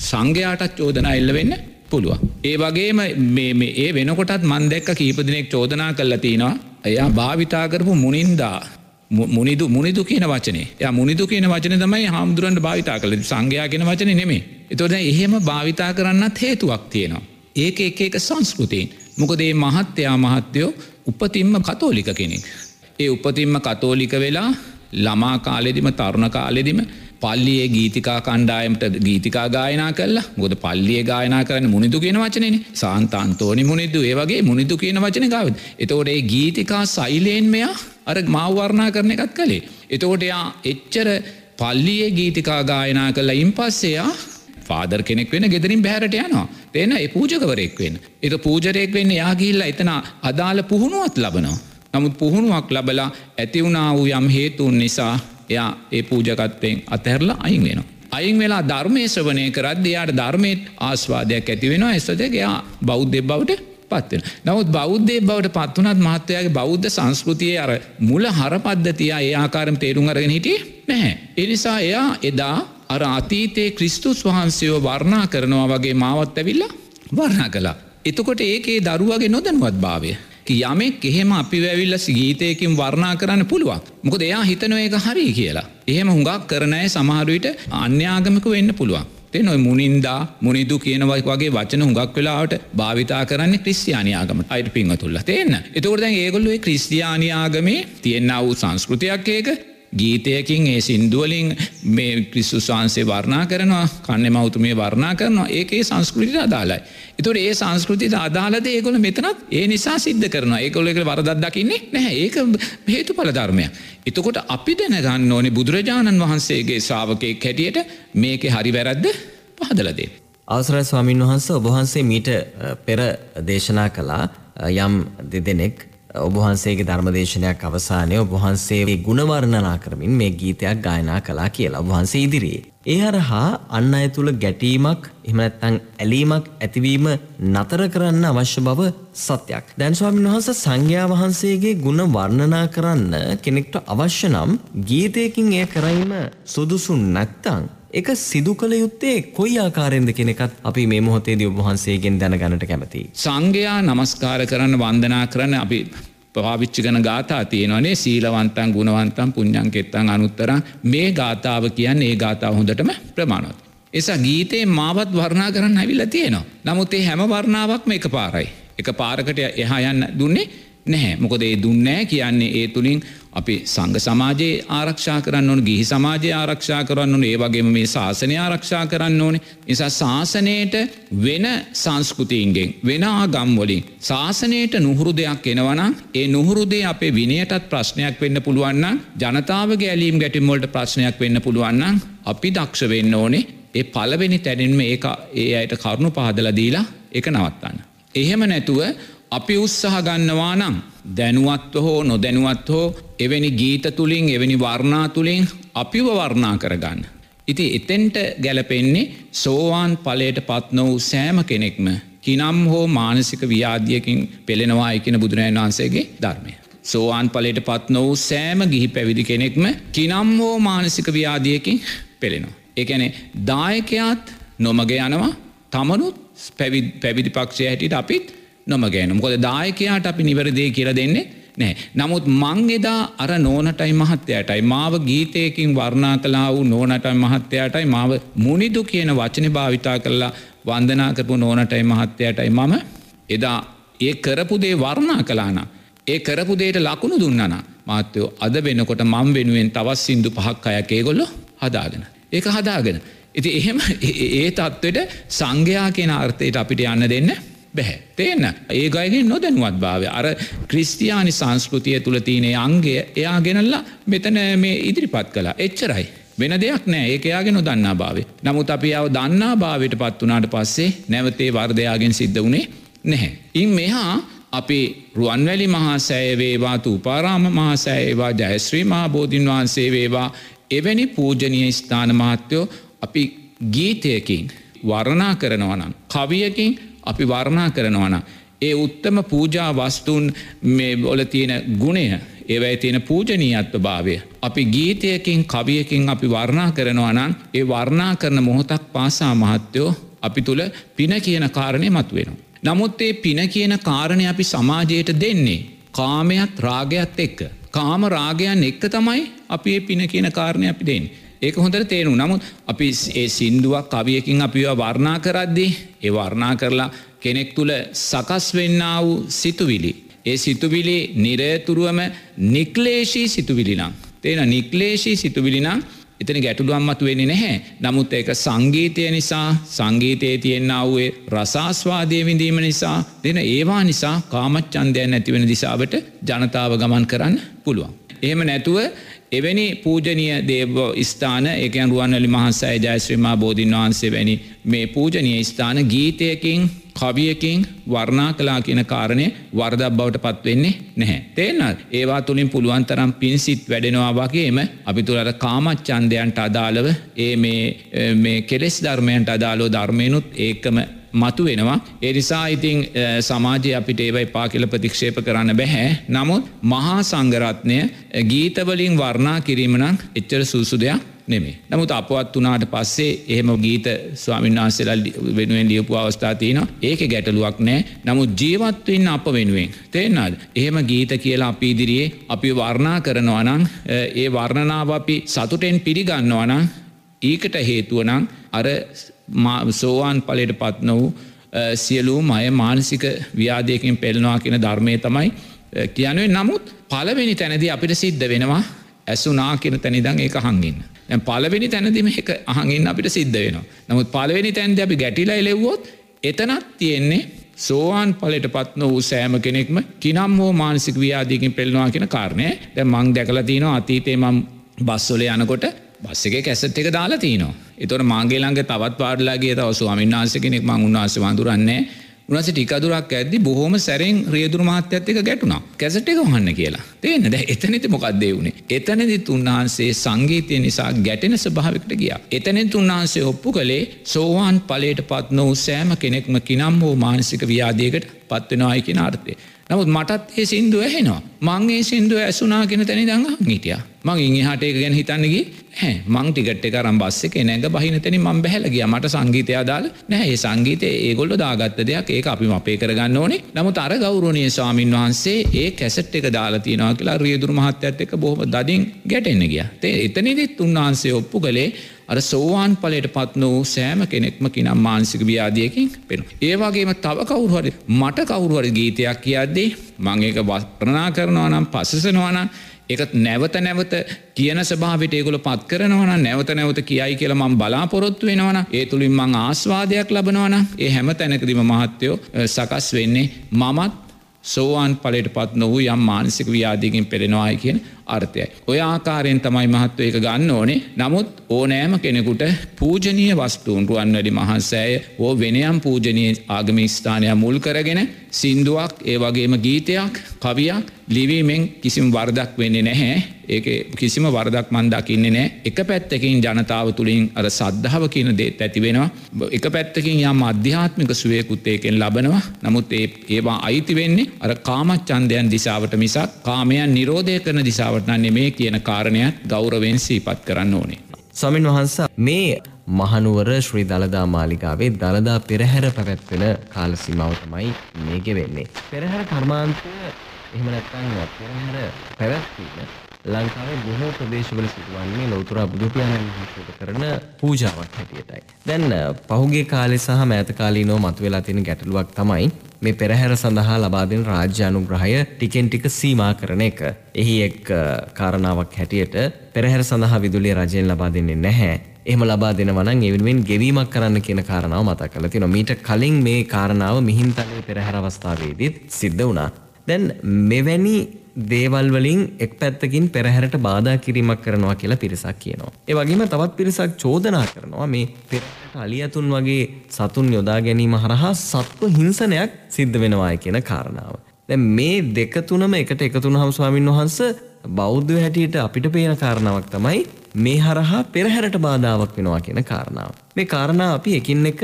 සංඝයාටත් චෝදනා එල්ල වෙන්න පුළුව. ඒ වගේම ඒ වෙනකොටත් මන්දැක්ක කීපදිනෙක් චෝදනා කල්ල තියෙනවා එයා භාවිතාකරපු මුනින්දා මුනිදු මුනිදු කියන වචනේ ය මුනිදු කියන වචන තමයි හාමුදුරන්ට භාවිතා කළ සංඝයා කියෙන වචන නෙමේ. එතොට එහෙම භාවිතා කරන්නත් හේතුවක් තියෙනවා. ඒක එක එක සංස්කෘතින්. මොකදේ මහත්තයා මහත්තයෝ උපතින්ම කතෝලික කෙනෙක්. ඒ උපතින්ම කතෝලික වෙලා ළමා කාලෙදිම තරුණ කාලෙදිම පල්ලියේ ගීතිකා කණ්ඩායමට ගීතිකා ගායනා කල්ලා ගොද පල්ලිය ගායනා කරන්න මුනිදු කියන වචනන සාන්තන්තෝනි මුනිදු ඒ වගේ මුනිදු කියන වචන ගාව. එතෝට ඒ ගීතිකා සයිලයෙන් මෙයා අර මවවර්ණා කරන එකත් කළේ. එතෝට එයා එච්චර පල්ලියේ ගීතිකා ගායනා කල්ලා ඉන් පස්සෙයා ෆාදර් කෙනෙක් වෙන ගෙදරින් බැහරට යනවා එන ඒ පූජකවරෙක් වෙන් එක පූජරයෙක් වෙන්න යාගිල්ල එතන අදාළ පුහුණුවත් ලබනවා. නමුත් පුහුණුවක් ලබලා ඇතිවුණා වූ යම් හේතුන් නිසා එයා ඒ පූජකත්වයෙන් අතැරලා අයින් වෙනවා. අයින් වෙලා ධර්මය ශ්‍රවනය කරත් එයාට ධර්මයත් ආස්වාදයක් ඇති වෙනවා එස්සදක එයා බෞද්ධ බවට පත්වෙන. නවත් බෞද්ධය බවට පත්වනත් මහත්තයාගේ බෞද්ධ සංස්කෘතිය අර මුල හරපද්ධතිය ඒ ආකාරම තේරුම් අරගෙන හිටිය නැහැ. එනිසා එයා එදා අර අතීතයේ ක්‍රිස්තුස් වහන්සයෝ වර්ණා කරනවා වගේ මාවත් ඇවිල්ලා වර්ණා කලා. එතකොට ඒකේ දරුවගේ නොදැනුවත් භාවය. යමෙක් එහෙම අපි වැවිල්ල ගීතයකින් වර්ණා කරන්න පුළුවන් මොකද එයා හිතනව එක හරි කියලා. එහෙම හුඟක් කරනය සමහරුවිට අන්‍යාගමික වෙන්න පුළුවන්. තෙ නොයි මුනින්දා මුනිදු කියනවයි වගේ වචන හුඟක් වෙලාවට භාවිතා කරන්න ක්‍රිස්තියානයාගම අයිට පින්ව තුල්ල තියන්න එතකොට දැන් ඒගොල්ලුවේ ක්‍රිස්තියානයාගමේ තියෙන්න්න වූ සංස්කෘතියක් ඒක ගීතයකින් ඒ සින්දුවලින් මේ ක්‍රිස්සුස් වහන්සේ වර්ණා කරනවා කන්න මෞතුමේ වර්ණා කරනවා ඒකේ සංස්කෘතිට අදාලයි. එතුට ඒ සංස්කෘතිට අදාලද ඒගොල මෙතනත් ඒ නිසා සිද්ධ කරන ඒකොල එක වරදත් දකින්නේ නැහැ ඒක හේතු පලධර්මයක්. එතකොට අපි දැනගන්න ඕනේ බුදුරජාණන් වහන්සේගේ ශ්‍රාවකයෙක් හැටියට මේක හරි වැරද්ද පහදලදේ. අවසරයි ස්වාමීන් වහන්ස ඔබහන්සේ මීට පෙර දේශනා කළා යම් දෙදෙනෙක් ඔබහන්සේගේ ධර්මදේශනයක් අවසානය ඔබහන්සේ ගුණවර්ණනා කරමින් මේ ගීතයක් ගායනා කලා කියලා ඔබහන්සේ ඉදිරියේ. ඒ හරහා අන්න අය තුළ ගැටීමක් එහමනැත්තං ඇලීමක් ඇතිවීම නතර කරන්න අවශ්‍ය බව සත්‍යයක්. දැන්ස්වාමින් වහන්ස සංඝයා වහන්සේගේ ගුණ වර්ණනා කරන්න කෙනෙක්ට අවශ්‍ය නම් ගීතයකින් එය කරයිම සුදුසුන් නැත්තං. එක සිදු කළ යුත්තේ කොයි ආකාරයෙන්ද කෙනෙකත් අපි මේ මොහොතේදී ඔබහන්සේගෙන් දැනගන්නට කැමති. සංඝයා නමස්කාර කරන්න වන්දනා කරන්න අපි පාවිච්චි ගන ගාතා තියෙනවනේ සීලවන්තන් ගුණවන්තන් පුං්ඥංකෙත්තන් අනුත්තරන් මේ ගාථාව කියන්න ඒ ගාථාව හොඳටම ප්‍රමාණොත්. එසා ගීතේ මාවත් වර්ණා කරන්න ඇවිල්ල තියෙනවා. නමුත් ඒ හැම වර්ණාවක්ම එක පාරයි. එක පාරකට එහා යන්න දුන්නේ නැහැ. මොකද ඒ දුන්නෑ කියන්නේ ඒ තුළින් අපි සංඝ සමාජයේ ආරක්ෂා කරන්න ඕන ගිහි සමාජය ආරක්ෂා කරන්න ඕන ඒ වගේම මේ ශාසනය ආරක්ෂා කරන්න ඕනේ. නිසා ශාසනයට වෙන සංස්කෘතියින්ගෙන් වෙන ආගම්වලින් ශාසනයට නුහුරු දෙයක් එනවනම් ඒ නුහුරුදේ අපේ විනයටත් ප්‍රශ්නයක් වෙන්න පුළුවන්නම් ජනතාවගේ ඇලීම් ගැටිම්වලට ප්‍රශ්නයක් වෙන්න පුළුවන්නම් අපි දක්ෂ වෙන්න ඕනේ ඒ පලවෙනි තැනින්ම ඒ ඒ අයට කරුණු පහදල දීලා එක නවත්තන්න. එහෙම නැතුව අපි උත්සාහ ගන්නවා නම් දැනුවත්ව හෝ නොදැනුවත් හෝ එවැනි ගීත තුළින් එවැනි වර්ණා තුළින් අපිව වර්ණා කරගන්න. ඉති එතෙන්ට ගැලපෙන්නේ සෝවාන් පලයට පත් නොවූ සෑම කෙනෙක්ම කිනම් හෝ මානසික ව්‍යාධියකින් පෙළෙනවා එකන බුදුරජන් වහන්සේගේ ධර්මය. සෝවාන් පලට පත් නොවූ සෑම ගිහි පැවිදි කෙනෙක්ම කිනම් හෝ මානසික ව්‍යාධියකින් පෙළෙනවා. එකැනෙ දායකයාත් නොමග යනවා තමනුත් පැවිදි පක්ෂය හැටිට අපිත් නොමගෑන මොකොද දායකයාට අපි නිවරදේ කියර දෙන්නේ නෑ. නමුත් මං එදා අර නෝනටයි මහත්තයටයි මාව ගීතයකින් වර්ණා කලා වූ නෝනටයි මහත්තයටයි මාව මුනිදු කියන වචන භාවිතා කරලා වන්දනා කරපු නෝනටයි මහත්තයටයි මම එදා ඒ කරපුදේ වර්ණා කලානා. ඒ කරපුදේට ලකුණු දුන්නන මාත්‍යයෝ අද වෙනකොට මං වෙනුවෙන් තවත් සිින්දු පහක් අයක් ඒගොල්ලො හදාගෙන. ඒක හදාගෙන. ඉති එහෙම ඒ තත්ත්වට සංඝයා කියෙන අර්ථයට අපිට යන්න දෙන්න බැහැ. තේන්න ඒ අයගෙන් නොදැනුවත් භාවය අර ක්‍රිස්තියානි සංස්කෘතිය තුළ තියනේ අන්ගේ එයා ගෙනල්ලා මෙතන මේ ඉදිරිපත් කලා එච්චරයි. වෙන දෙයක් නෑ ඒක එයාගෙන නොදන්නා භාවය. නමුත් අපි අව දන්නා භාවයට පත් වනාට පස්සේ නැවතේ වර්ධයාගෙන් සිද්ධ වනේ නැහැ. ඉන් මෙහා අපි රුවන්වැලි මහාසෑය වේවා තුපාරාම මහාසෑයවා ජයශ්‍රී මහබෝධීන් වහන්සේ වේවා එවැනි පූජනය ස්ථාන මහත්‍යයෝ අපි ගීතයකින් වරණා කරනවනම් කවියකින් අපි වර්ණා කරනවන. ඒ උත්තම පූජා වස්තුන් මේ බොල තියෙන ගුණය ඒවැයි තියෙන පූජනීයත්ව භාවය. අපි ගීතයකින් කවියකින් අපි වර්ණා කරනවනන් ඒ වර්ණා කරන මොහොතක් පාසා මහත්තයෝ අපි තුළ පින කියන කාරණය මත් වෙනවා. නමුත් ඒ පින කියන කාරණය අපි සමාජයට දෙන්නේ. කාමයත් රාගයත් එක්ක. කාම රාගයන් එක්ක තමයි අපි ඒ පින කියන කාරණය අපි දෙන්නේ. ඒක හොඳට තේරු නමුත් අපි ඒ සින්දුවක් කවියකින් අපිව වර්ණා කරද්දී ඒ වර්ණා කරලා කෙනෙක් තුළ සකස් වෙන්න වූ සිතුවිලි. ඒ සිතුවිලි නිරයතුරුවම නික්ලේශී සිතුවිලිනම්. තේන නික්ලේශී සිතුවිලිනම් එතන ගැටුළුවම්මතු වෙන්නේ නැහැ. නමුත් ඒක සංගීතය නිසා සංගීතයේ තියෙන්න්න වූේ රසාස්වාදය විඳීම නිසා දෙන ඒවා නිසා කාමච්චන්දයන් ඇතිවෙන දිසාවට ජනතාව ගමන් කරන්න පුළුවන්. එහෙම නැතුව එවැනි පූජනය දේව ස්ථාන එකන් රුවන්වලි මහන්සෑ ජයශ්‍රීමා බෝධීන් වහන්සේ වැනි මේ පූජනය ස්ථාන ගීතයකින් කවියකින් වර්ණා කලා කියන කාරණය වර්දක් බවට පත්වෙන්නේ නැහැ. තේනත් ඒවා තුළින් පුළුවන් තරම් පින්සිත් වැඩෙනවා වගේම අපි තුළට කාමච්චන්දයන්ට අදාළව ඒ මේ කෙලෙස් ධර්මයන්ට අදාලෝ ධර්මයනුත් ඒකම මතු වෙනවා. එනිසා ඉතිං සමාජය අපිට ඒවයි පා කියල ප්‍රතික්ෂේප කරන්න බැහැ. නමුත් මහා සංගරත්නය ගීතවලින් වර්ණා කිරීමනම් එච්චර සුසු දෙයක් නෙමේ. නමුත් අපවත් වනාට පස්සේ එහෙම ගීත ස්වාමීන් වහන්සේලා වෙනුවෙන් ලියපු අවස්ථා තියෙනවා ඒක ගැටලුවක් නෑ නමුත් ජීවත්වන්න අප වෙනුවෙන්. තේෙන්න්නද. එහෙම ගීත කියලා අපි ඉදිරියේ අපි වර්ණා කරනවා නම් ඒ වර්ණනාව අපි සතුටෙන් පිළිගන්නවා නම් ඒකට හේතුවනම් අර සෝවාන් පලට පත් නොවූ සියලූ අය මානසික ව්‍යාදයකින් පෙල්නවා කියෙන ධර්මය තමයි කියනුවෙන් නමුත් පලවෙනි තැනද අපිට සිද්ධ වෙනවා ඇසුනා කියන තැනිදං ඒ හංගින්න. ඇ පලවෙනි තැනදිම එක අහඟින් අපිට සිද්ධ වෙනවා. නමුත් පලවෙනි තැන්ද අපි ගැටිල එලෙව්වොත් එතනත් තියෙන්නේ සෝවාන් පලට පත්න වූ සෑම කෙනෙක්ම කිනම් හෝ මානසික ව්‍යාදීකින් පෙල්නවා කියෙන කාරණය දැ මං දැකලතිනවා අතීතේ මම් බස්සොල යනකොට බස් එක කැසට් එක දාලා තිනවා. එතොට මාගේ ළඟ තවත් පාඩලාගේ තව ස්වාමීන් වහන්සේ කෙනෙක් මං උන්වහන්සේ වඳුරන්නේ. උනස ටිකදුරක් ඇද්දි බොහොම සැරෙන් රියදුරු මහත්තයත් එක ගැටුණා. කැසට් එක වහන්න කියලා. තේන්න දැන් එතනදි මොකක්ද වුනේ? එතනදිත් උන්වහන්සේ සංගීතය නිසා ගැටෙන ස්වභාවයකට ගියා. එතනදිත් උන්වහන්සේ ඔප්පු කළේ සෝවාන් ඵලයට පත් නොවූ සෑම කෙනෙක්ම කිනම් හෝ මානසික ව්‍යාධියකට පත් වෙනවායි කියන අර්ථය. නමුත් මටත් ඒ සින්දුව ඇහෙනවා. මං ඒ සින්දුව ඇසුනා කියන තැනි දඟ හිටියා. මං ඉංහට එක ගැන හිතන්නගේ හැ මං ටිකට එක රම් බස්ස එක නැග බහිනතන ම බැහලගිය මට සංගීතය අදාල නෑ ඒ සංගීතය ඒගොල්ල දාගත්ත දෙයක්. ඒ අපි අපේ කරගන්න ඕනේ. නමුත් අර ගෞරණය ස්වාමින් වහන්සේ ඒ කැසට් එක දාලා තියෙනවා කියලා රියදුර මහත්තයත් එක බොහොම දදින් ගැටෙන්න ගිය. තේ එතනිදිත් උන්වහන්සේ ඔප්පු කළේ අර සෝවාන් පලට පත් වූ සෑම කෙනෙක්ම කිනම් මානසික ව්‍යාදියකින් පෙන. ඒවාගේම තව කවුරුහරි මට කවුරුහරි ගීතයක් කියද්දී මං ඒක වස්ප්‍රනා කරනවා නම් පසසනවානම් එකත් නැවත නැවත කියන සභාවිට ඒගොල පත් කරනවන නැවත නැවත කියයි කියල මං බලාපොරොත්තු වෙනවන ඒ තුළින් මං ආස්වාදයක් ලබනවන ඒ හැම තැනකදිම මහත්තයෝ සකස් වෙන්නේ මමත් සෝවාන් පලට පත් නොවූ යම් මානසික ව්‍යාදීකින් පෙරෙනවායි කියන අර්ථයයි. ඔය ආකාරයෙන් තමයි මහත්ව එක ගන්න ඕනේ. නමුත් ඕනෑම කෙනෙකුට පූජනීය වස්තුූන් රුවන් වැඩි මහන්සෑය ඕ වෙනයම් පූජනය ආගම ස්ථානය මුල් කරගෙන සින්දුවක් ඒ වගේම ගීතයක් කවියක් ලිවීමෙන් කිසිම වර්දක් වෙන්නේ නැහැ. ඒක කිසිම වර්දක් මන් දකින්නේ නෑ එක පැත්තකින් ජනතාව තුළින් අර සද්ධාව කියන දේත් ඇති වෙනවා. එක පැත්තකින් යම් අධ්‍යාත්මික සුවයකුත්තේකෙන් ලබනවා. නමුත් ඒ ඒවා අයිති වෙන්නේ අර කාමච්චන්දයන් දිසාවට මිසක් කාමයන් නිරෝධය කරන දිසාවට නෙමේ කියන කාරණයක් ගෞරවෙන් සීපත් කරන්න ඕනේ. ස්වාමින් වහන්ස මේ මහනුවර ශ්‍රී දළදා මාලිගාවේ දළදා පෙරහැර පැවැත්වෙන කාල සීමාව තමයි මේක වෙන්නේ. පෙරහැර කර්මාන්තය එහෙම නැත්නම් පෙරහැර පැවැත්වීම ලංකාවේ බොහෝ ප්‍රදේශවල සිදුවන්නේ ලෞතර බුදුපියාණන් වහන්සේට කරන පූජාවක් හැටියටයි. දැන් පහුගිය කාලේ සහ මෑත කාලීනව මතුවලා තියෙන ගැටලුවක් තමයි මේ පෙරහැර සඳහා ලබා දෙන රාජ්‍ය අනුග්‍රහය ටිකෙන් ටික සීමා කරන එක. එහි එක් කාරණාවක් හැටියට පෙරහැර සඳහා විදුලිය රජයෙන් ලබා දෙන්නේ නැහැ. එහෙම ලබා දෙනවා නම් ඒ වෙනුවෙන් ගෙවීමක් කරන්න කියන කාරණාව මතක් කරලා තියෙනවා. මීට කලින් මේ කාරණාව මිහින්තලේ පෙරහැර අවස්ථාවේදීත් සිද්ධ වුණා. දැන් මෙවැනි දේවල් වලින් එක් පැත්තකින් පෙරහැරට බාධා කිරීමක් කරනවා කියලා පිරිසක් කියනවා. ඒ වගේම තවත් පිරිසක් චෝදනා කරනවා මේ පෙරහැරට අලියතුන් වගේ සතුන් යොදා ගැනීම හරහා සත්ව හිංසනයක් සිද්ධ වෙනවායි කියන කාරණාව. දැන් මේ දෙක තුනම එකට එකතු වුණාම ස්වාමින් වහන්සේ බෞද්ධ හැටියට අපිට පේන කාරණාවක් තමයි මේ හරහා පෙරහැරට බාධාවක් වෙනවා කියන කාරණාව. මේ කාරණා අපි එකින් එක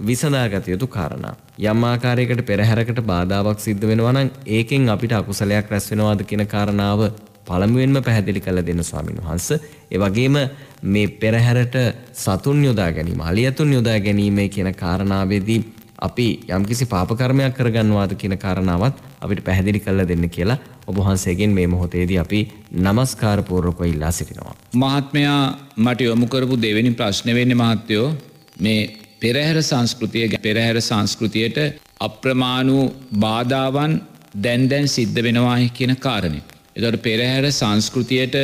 විසඳාගත යුතු කාරණා. යම් ආකාරයකට පෙරහැරකට බාධාවක් සිද්ධ වෙනවා නම් ඒකෙන් අපිට අකුසලයක් රැස් වෙනවාද කියන කාරණාව පළමුවෙන්ම පැහැදිලි කරලා දෙන්න ස්වාමීන් වහන්සේ. ඒ වගේම මේ පෙරහැරට සතුන් යොදා ගැනීම, අලියතුන් යොදා ගැනීම කියන කාරණාවේදී අපි යම්කිසි පාපකර්මයක් කරගන්නවාද කියන කාරණාවත් අපිට පැහැදිලි කරලා දෙන්න කියලා ඔබ වහන්සේගෙන් මේ මොහොතේදී අපි নমස්කාර පූර්වකව ඉල්ලා සිටිනවා. මහත්මයා මට යොමු කරපු දෙවෙනි ප්‍රශ්නේ වෙන්නේ මහත්තයෝ මේ පෙරහැර සංස්කෘතිය පෙරහැර සංස්කෘතියට අප්‍රමාණූ බාධාවන් දැන් දැන් සිද්ධ වෙනවායි කියන කාරණය. එතොට පෙරහැර සංස්කෘතියට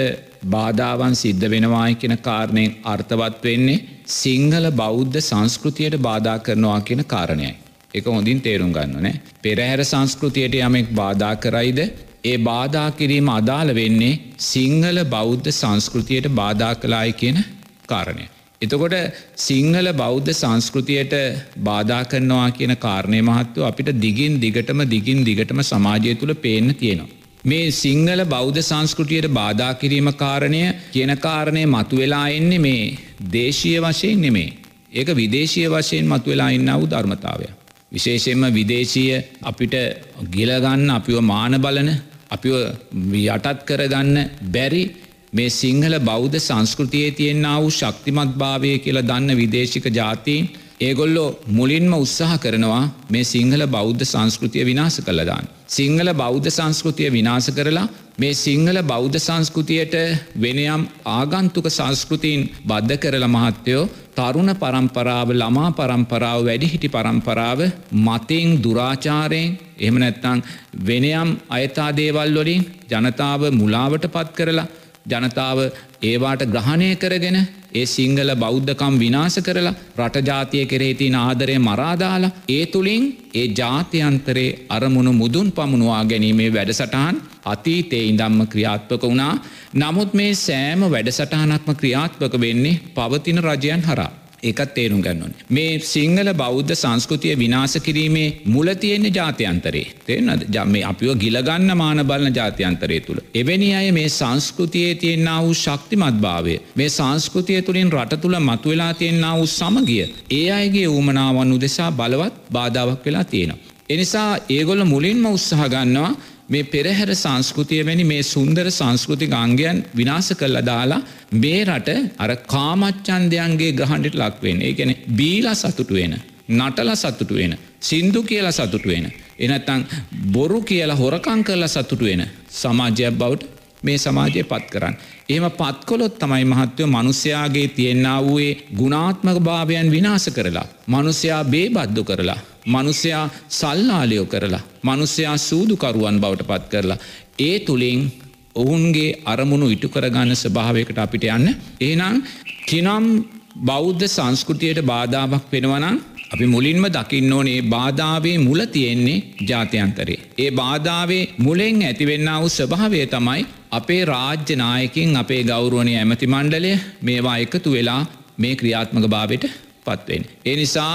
බාධාවන් සිද්ධ වෙනවායි කියන කාරණයෙන් අර්ථවත් වෙන්නේ සිංහල බෞද්ධ සංස්කෘතියට බාධා කරනවා කියන කාරණයයි. එක හොඳින් තේරුම් ගන්න නෑ. පෙරහැර සංස්කෘතියට යමෙක් බාධා කරයිද ඒ බාධා කිරීම අදාළ වෙන්නේ සිංහල බෞද්ධ සංස්කෘතියට බාධා කලායි කියන කාරණය. එතකොට සිංහල බෞද්ධ සංස්කෘතියට බාධා කරනවා කියන කාරණය මහත්ව අපිට දිගින් දිගටම දිගින් දිගටම සමාජය තුළ පේන්න තියෙනවා. මේ සිංහල බෞද්ධ සංස්කෘතියට බාධා කිරීම කාරණය කියන කාරණය මතු වෙලා එන්නේ මේ දේශීය වශයෙන් නෙමේ. ඒක විදේශීය වශයෙන් මතු වෙලා ඉන්න වූ ධර්මතාවය. විශේෂයෙන්ම විදේශීය අපිට ගිලගන්න අපිව මාන බලන අපිව යටත් කරගන්න බැරි මේ සිංහල බෞද්ධ සංස්කෘතියේ තියෙන්න්න වූ ශක්තිමත් භාවය කියලා දන්න විදේශික ජාතීන් ඒගොල්ලෝ මුලින්ම උත්සාහ කරනවා මේ සිංහල බෞද්ධ සංස්කෘතිය විනාස කළදාන්න. සිංහල බෞද්ධ සංස්කෘතිය විනාස කරලා මේ සිංහල බෞද්ධ සංස්කෘතියට වෙනයම් ආගන්තුක සංස්කෘතින් බද්ධ කරල මහත්තයෝ තරුණ පරම්පරාව ළමා පරම්පරාව වැඩිහිටි පරම්පරාව මතින් දුරාචාරයෙන් එහම නැත්තං වෙනයම් අයතා දේවල් වලින් ජනතාව මුලාවට පත් කරලා ජනතාව ඒවාට ග්‍රහණය කරගෙන ඒ සිංහල බෞද්ධකම් විනාස කරලා රටජාතිය කෙරේතින ආදරය මරාදාලා ඒ තුළින් ඒ ජාත්‍යන්තරේ අරමුණු මුදුන් පමුණවා ගැනීමේ වැඩසටහන් අතීතේ ඉදම්ම ක්‍රියාත්වක වුණා නමුත් මේ සෑම වැඩසටහනක්ම ක්‍රියාත්වක වෙන්නේ පවතින රජයන් හරා. ඒකත් තේරුම් ගන්නවන්. මේ සිංහල බෞද්ධ සංස්කෘතිය විනාස කිරීමේ මුල තියෙන්නේ ජාත්‍යන්තරේ තේන ජම්ම අපිෝ ගිලගන්න මාන බලන ජාත්‍යන්තරය තුළ. එවැනි අය මේ සංස්කෘතියේ තියෙන්න්න වූ ශක්තිමත් භාවය මේ සංස්කෘතිය තුළින් රට තුළ මතුවෙලා තියෙන්න්න වූ සමගිය ඒ අයගේ ඌමනාවන් උදෙසා බලවත් බාධාවක් වෙලා තියෙනවා. එනිසා ඒගොල්ල මුලින්ම උත්සාහ ගන්නවා මේ පෙරහැර සංස්කෘතිය වැනි මේ සුන්දර සංස්කෘතික අංගයන් විනාශ කරලා දාලා මේ රට අර කාමච්චන්දයන්ගේ ග්‍රහන්ඩට ලක්වෙන් ඒ ගැන බීලා සතුටු වෙන නටල සතුටු වෙන සින්දු කියලා සතුටු වෙන එනත්තං බොරු කියලා හොරකං කරලා සතුටු වෙන සමාජයක් බවට මේ සමාජය පත් කරන්න. ඒම පත්කොලොත් තමයි මහත්වය මනුස්්‍යයාගේ තියෙන්න්න වූයේ ගුණාත්මක භාවයන් විනාස කරලා. මනුස්්‍යයා බේබද්දු කරලා. මනුස්්‍යයා සල්ලාලියෝ කරලා. මනුස්්‍යයා සූදුකරුවන් බවට පත් කරලා. ඒ තුළින් ඔවුන්ගේ අරමුණු ඉටු කරගන්න ස්භාවයකට අපිට යන්න. ඒනම් කිනම් බෞද්ධ සංස්කෘතියට බාධාවක් වෙනවනම් අපි මුලින්ම දකින්න ඕනේ බාධාවේ මුල තියෙන්නේ ජාත්‍යන්තරේ. ඒ බාධාවේ මුලෙන් ඇතිවෙන්න වූ ස්වභාවය තමයි අපේ රාජ්‍ය නායකින් අපේ ගෞරුවනය ඇමති මණ්ඩලය මේවා එකතු වෙලා මේ ක්‍රියාත්මක භාවයට පත්වෙන්. ඒ නිසා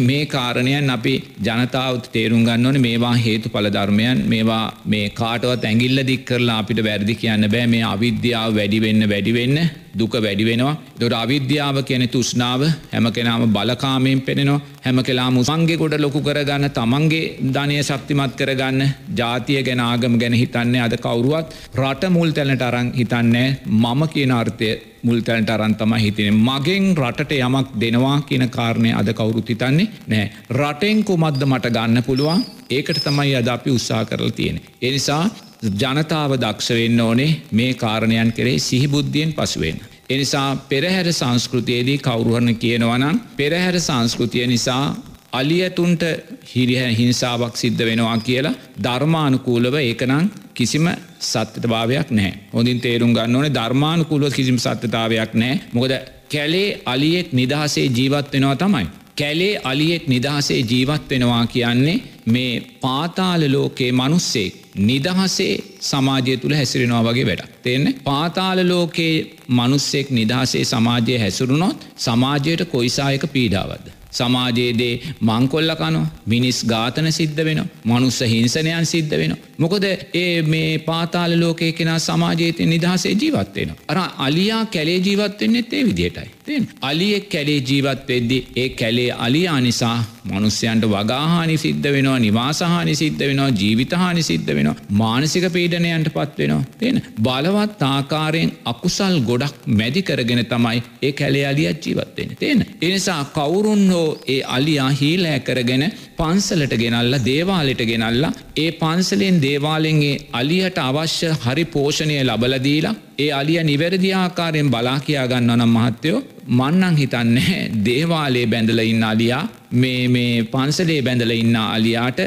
මේ කාරණයන් අපි ජනතාවත් තේරුම් ගන්න ඕන. මේවා හේතු පල ධර්මයන්. මේවා මේ කාටවත් ඇගිල්ල දික් කරලා අපිට වැරදි කියන්න බෑ. මේ අවිද්‍යාව වැඩිවෙන්න වැඩිවෙන්න දුක වැඩි වෙනවා. දොට අවිද්‍යාව කියන තුෂ්නාව හැම කෙනාම බලකාමයෙන් පෙනෙනවා. හැම කෙලා මුසන්ගේ ගොඩ ලොකු කරගන්න තමන්ගේ ධනය ශක්තිමත් කරගන්න ජාතිය ගැන ආගම ගැන හිතන්නේ අද කවුරුවත් රට මුල් තැනට අරං හිතන්නේ මම කියන අර්ථය මුල්තැනට අරන්තම හිතින මගෙන් රටට යමක් දෙනවා කියන කාරණය අද කවුරුත් හිතන්නේ නෑ රටෙන් කුමද්ද මට ගන්න පුළුවන්? ඒකට තමයි අද අපි උත්සා කරලා තියෙන. එනිසා ජනතාව දක්ෂවෙන්න ඕනේ මේ කාරණයන් කරේ සිහිබුද්ධියෙන් පසුවෙන්. එනිසා පෙරහැර සංස්කෘතියේදී කවුරුහරණ කියනවනම් පෙරහැර සංස්කෘතිය නිසා අලියතුන්ට හිරිහැ හිංසාවක් සිද්ධ වෙනවා කියලා ධර්මානුකූලව ඒකනං කිසිම සත්‍යභාවයක් නෑ හොඳින් තේරුම් ගන්න ඕනේ ධර්මානුකූලව කිසිම සත්‍යතාවයක් නෑ මොකද කැලේ අලියෙක් නිදහසේ ජීවත් වෙනවා තමයි. කැලේ අලියෙක් නිදහසේ ජීවත් වෙනවා කියන්නේ මේ පාතාල ලෝකයේ මනුස්සෙක් නිදහසේ සමාජය තුළ හැසිරෙනවා වගේ වැඩ. තියන්නේ පාතාල ලෝකයේ මනුස්සෙක් නිදහසේ සමාජය හැසුරුණොත් සමාජයට කොයිසායක පීඩාවද. සමාජයේදේ මංකොල්ල කනො මිනිස් ඝාතන සිද්ධ වෙන මනුස්ස හිංසනයන් සිද්ධ වෙන. මොකද ඒ මේ පාතාල ලෝකය කෙන සමාජයතය නිදහසේ ජීවත්වෙන. අර අලියා කැලේ ජීවත්වෙන්නෙත් ඒ විදියටයි. තින් අලියෙක් කැලේ ජීවත් වෙද්දි ඒ කැලේ අලියා නිසා මනුස්්‍යයන්ට වගාහානි සිද්ධ වෙනවා නිවාසාහනි සිද්ධ වෙනවා ජීවිතහානි සිද්ධ වෙනවා මානසික පීඩනයන්ට පත් වෙනවා තියෙන බලවත් ආකාරයෙන් අකුසල් ගොඩක් මැදි කරගෙන තමයි ඒ කැලේ අලියත් ජීවත්වෙන තියෙන. එනිසා කවුරුන් හෝ ඒ අලියා හීලෑ කරගෙන පන්සලට ගෙනල්ල දේවාලෙට ගෙනල්ලා ඒ පන්සලෙන් දේවාලෙන්ගේ අලියට අවශ්‍ය හරි පෝෂණය ලබලදීලා ඒ අලිය නිවැරදි ආකාරයෙන් බලා කියා ගන්න නම් මහත්තයෝ මන්නං හිතන්නේ දේවාලේ බැඳල ඉන්න අලියා මේ මේ පන්සලේ බැඳල ඉන්න අලියාට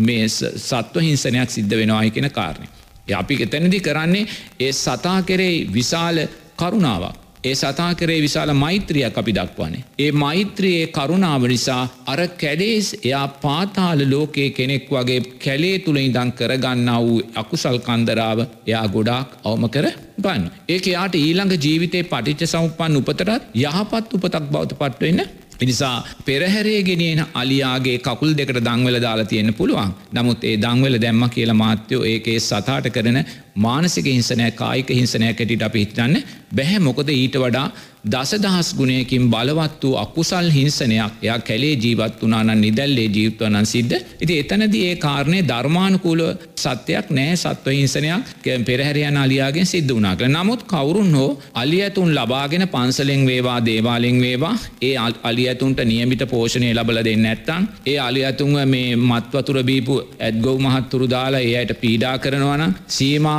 මේ සත්ව හිංසනයක් සිද්ධ වෙනවායි කියෙන කාරණය. අපි එතැනදි කරන්නේ ඒ සතා කෙරෙයි විශාල කරුණාවක්. ඒ සතා කරේ විශාල මෛත්‍රියක් අපි දක්වන්නේ. ඒ මෛත්‍රයේ කරුණාව නිසා අර කැඩේස් එයා පාතාල ලෝකයේ කෙනෙක් වගේ කැලේ තුළ ඉදං කරගන්න වූ අකුසල් කන්දරාව එයා ගොඩාක් අවම කර ගන්න. ඒක යාට ඊළඟ ජීවිතේ පටිච්ච සම්පන් උපතරත් යහපත් උපතක් බෞත පත්වවෙන්න එනිසා පෙරහැරේ ගෙනියන අලියාගේ කකුල් දෙකට දංවල දාලා තියෙන පුළුවන් නමුත් ඒ දංවල දැම්ම කියලා මාත්‍යයෝ ඒකේ සතාට කරන මානසික හිංසනය කායික හිංසනයක් ඇටිට අපි හිතන්න බැහැ. මොකද ඊට වඩා දසදහස් ගුණයකින් බලවත් වූ අකුසල් හිංසනයක්. එයා කැලේ ජීවත් වනානන් නිදැල්ලේ ජීවිතවනන් සිද්ධ ඉති එතනද ඒ කාරණය ධර්මානුකූල සත්‍යයක් නෑ. සත්ව හිංසනයක් පෙරහැරයන අලියාගෙන් සිද්ධ වනා කළ නමුත් කවුරුන් හෝ අලි ඇතුන් ලබාගෙන පන්සලෙන් වේවා දේවාලෙන් වේවා ඒ අලි ඇතුන්ට නියමිත පෝෂණය ලබල දෙන්න ඇත්තන් ඒ අලි ඇතුන්ව මේ මත්වතුර බීපු ඇත්ගොව මහත්තුරු දාලා ඒයට පීඩා කරනවන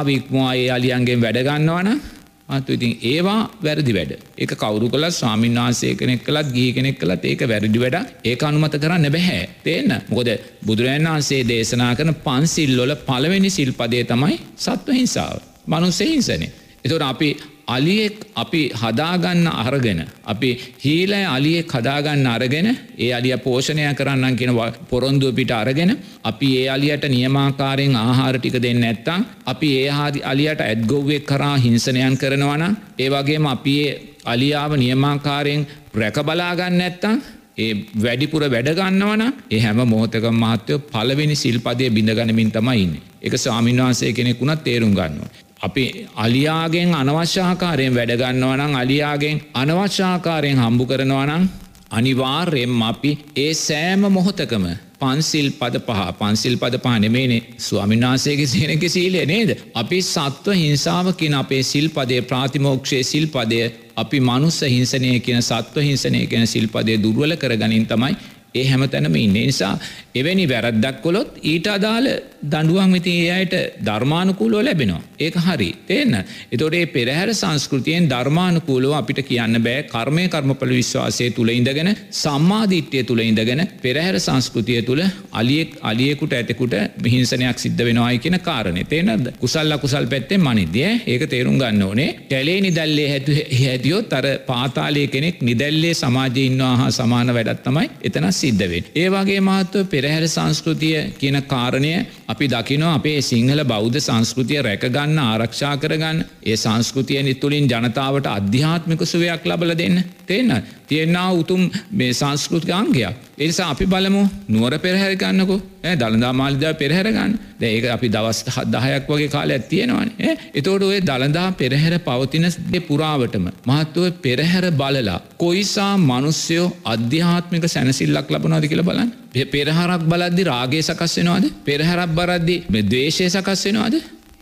සීමාවික්මවා ඒ අලියන්ගෙන් වැඩගන්නවන අතු ඉතින් ඒවා වැරදි වැඩ. එක කවරු කල ස්වාමීන් වහන්සේ කෙනෙක් කළත් ගී කෙනෙක් කළත් ඒක වැරදි වැඩ ඒ අනුමත කරන්න බැහැ. තියන්න මොකද බුදුරජන් වහන්සේ දේශනා කරන පන්සිල්ලොල පළවෙනි සිල්පදය තමයි සත්ව හිංසාව. මනුස්සේ හිංසනය එතොට අපි අලියෙක් අපි හදාගන්න අරගෙන අපි හීලෑ අලියෙක් හදාගන්න අරගෙන ඒ අලිය පෝෂණය කරන්න කියෙන පොරොන්දුව පිට අරගෙන අපි ඒ අලියට නියමාකාරයෙන් ආහාර ටික දෙන්න ඇත්තා අපි ඒ හාදි අලියට ඇත්ගොව්වෙක් කරා හිංසනයන් කරනවන ඒ වගේම අපි ඒ අලියාව නියමාකාරයෙන් රැකබලාගන්න ඇත්තා ඒ වැඩිපුර වැඩගන්නවන ඒ හැම මොහොතක මහත්තයෝ පලවෙනි සිල්පදය බිඳගනමින් තමයින්න එක ස්වාමින්වහන්සේ කෙනෙකුුණත් තේරුම් ගන්නවා. අපි අලියාගෙන් අනවශ්‍යාකාරයෙන් වැඩගන්නවනම් අලියාගෙන් අනවශ්‍යාකාරයෙන් හම්බු කරනවනම් අනිවාර්යෙන්ම අපි ඒ සෑම මොහොතකම පන්සිල් පද පහ පන්සිල් පද පහ නෙමේනේ ස්වාමිනාසේගේ සේනක සීලය නේද. අපි සත්ව හිංසාාවකින අපේ සිල්පදය ප්‍රාතිමෝක්ෂයේ සිල්පදය අපි මනුස්ස හිංසනය කියන සත්ව හිංසනය කියන සිල්පදය දුර්වල කර ගනින් තමයි ඒ හැම තැනම ඉන්න නිසා එවැනි වැරද්දක් කොළොත් ඊට අදාළ දඩුවන් විති ඒ අයට ධර්මානුකූලෝ ලැබෙනවා. ඒක හරි තියන්න. එතොට ඒ පෙරහැර සංස්කෘතියෙන් ධර්මානුකූලෝ අපිට කියන්න බෑ කර්මය කර්මපල විශ්වාසය තුළ ඉඳගෙන සම්මාධිට්්‍යය තුළ ඉඳගෙන පෙරහැර සංස්කෘතිය තුළ අලියෙක් අලියෙකුට ඇතෙකුට මිහිංසනයක් සිද්ධ වෙනවායි කියෙන කාරණය තේනද කුසල්ල කුසල් පැත්තේ මනිදිය ඒක තේරුම් ගන්න ඕනේ කැලේ නිදල්ලේ හැතු හැදියොත් අර පාතාලය කෙනෙක් නිදැල්ලේ සමාජය ඉන්නවා හා සමාන වැඩත් තමයි එතන සිද්ධවෙන්. ඒවාගේ මහත්ව පෙරහැර සංස්කෘතිය කියන කාරණය අපි දකිනවා අපේ සිංහල බෞද්ධ සංස්කෘතිය රැකගන්න ආරක්ෂා කරගන්න ඒ සංස්කෘතිය නිතුළින් ජනතාවට අධ්‍යාත්මික සුවයක් ලබල දෙන්න. තියන්න තියෙන්න්නා උතුම් මේ සංස්කෘතික අංගයක්. එනිසා අපි බලමු නුවර පෙරහැරගන්නකෝ දළදා මාලිදා පෙරහැරගන්න ඒක අපි දවස් දහයක් වගේ කාලයක් තියෙනවානේ. එතෝට ඔය දළදා පෙරහැර පවතින පුරාවටම මහත්තුව පෙරහැර බලලා කොයිසා මනුස්්‍යයෝ අධ්‍යාත්මික සැනසිල්ලක් ලබනවාද කියලා බලන්න. පෙරහරක් බලද්දි රාගේ සකස් වෙනවාද? පෙරහැරක් බරද්දි දේශය සකස් වෙනවාද?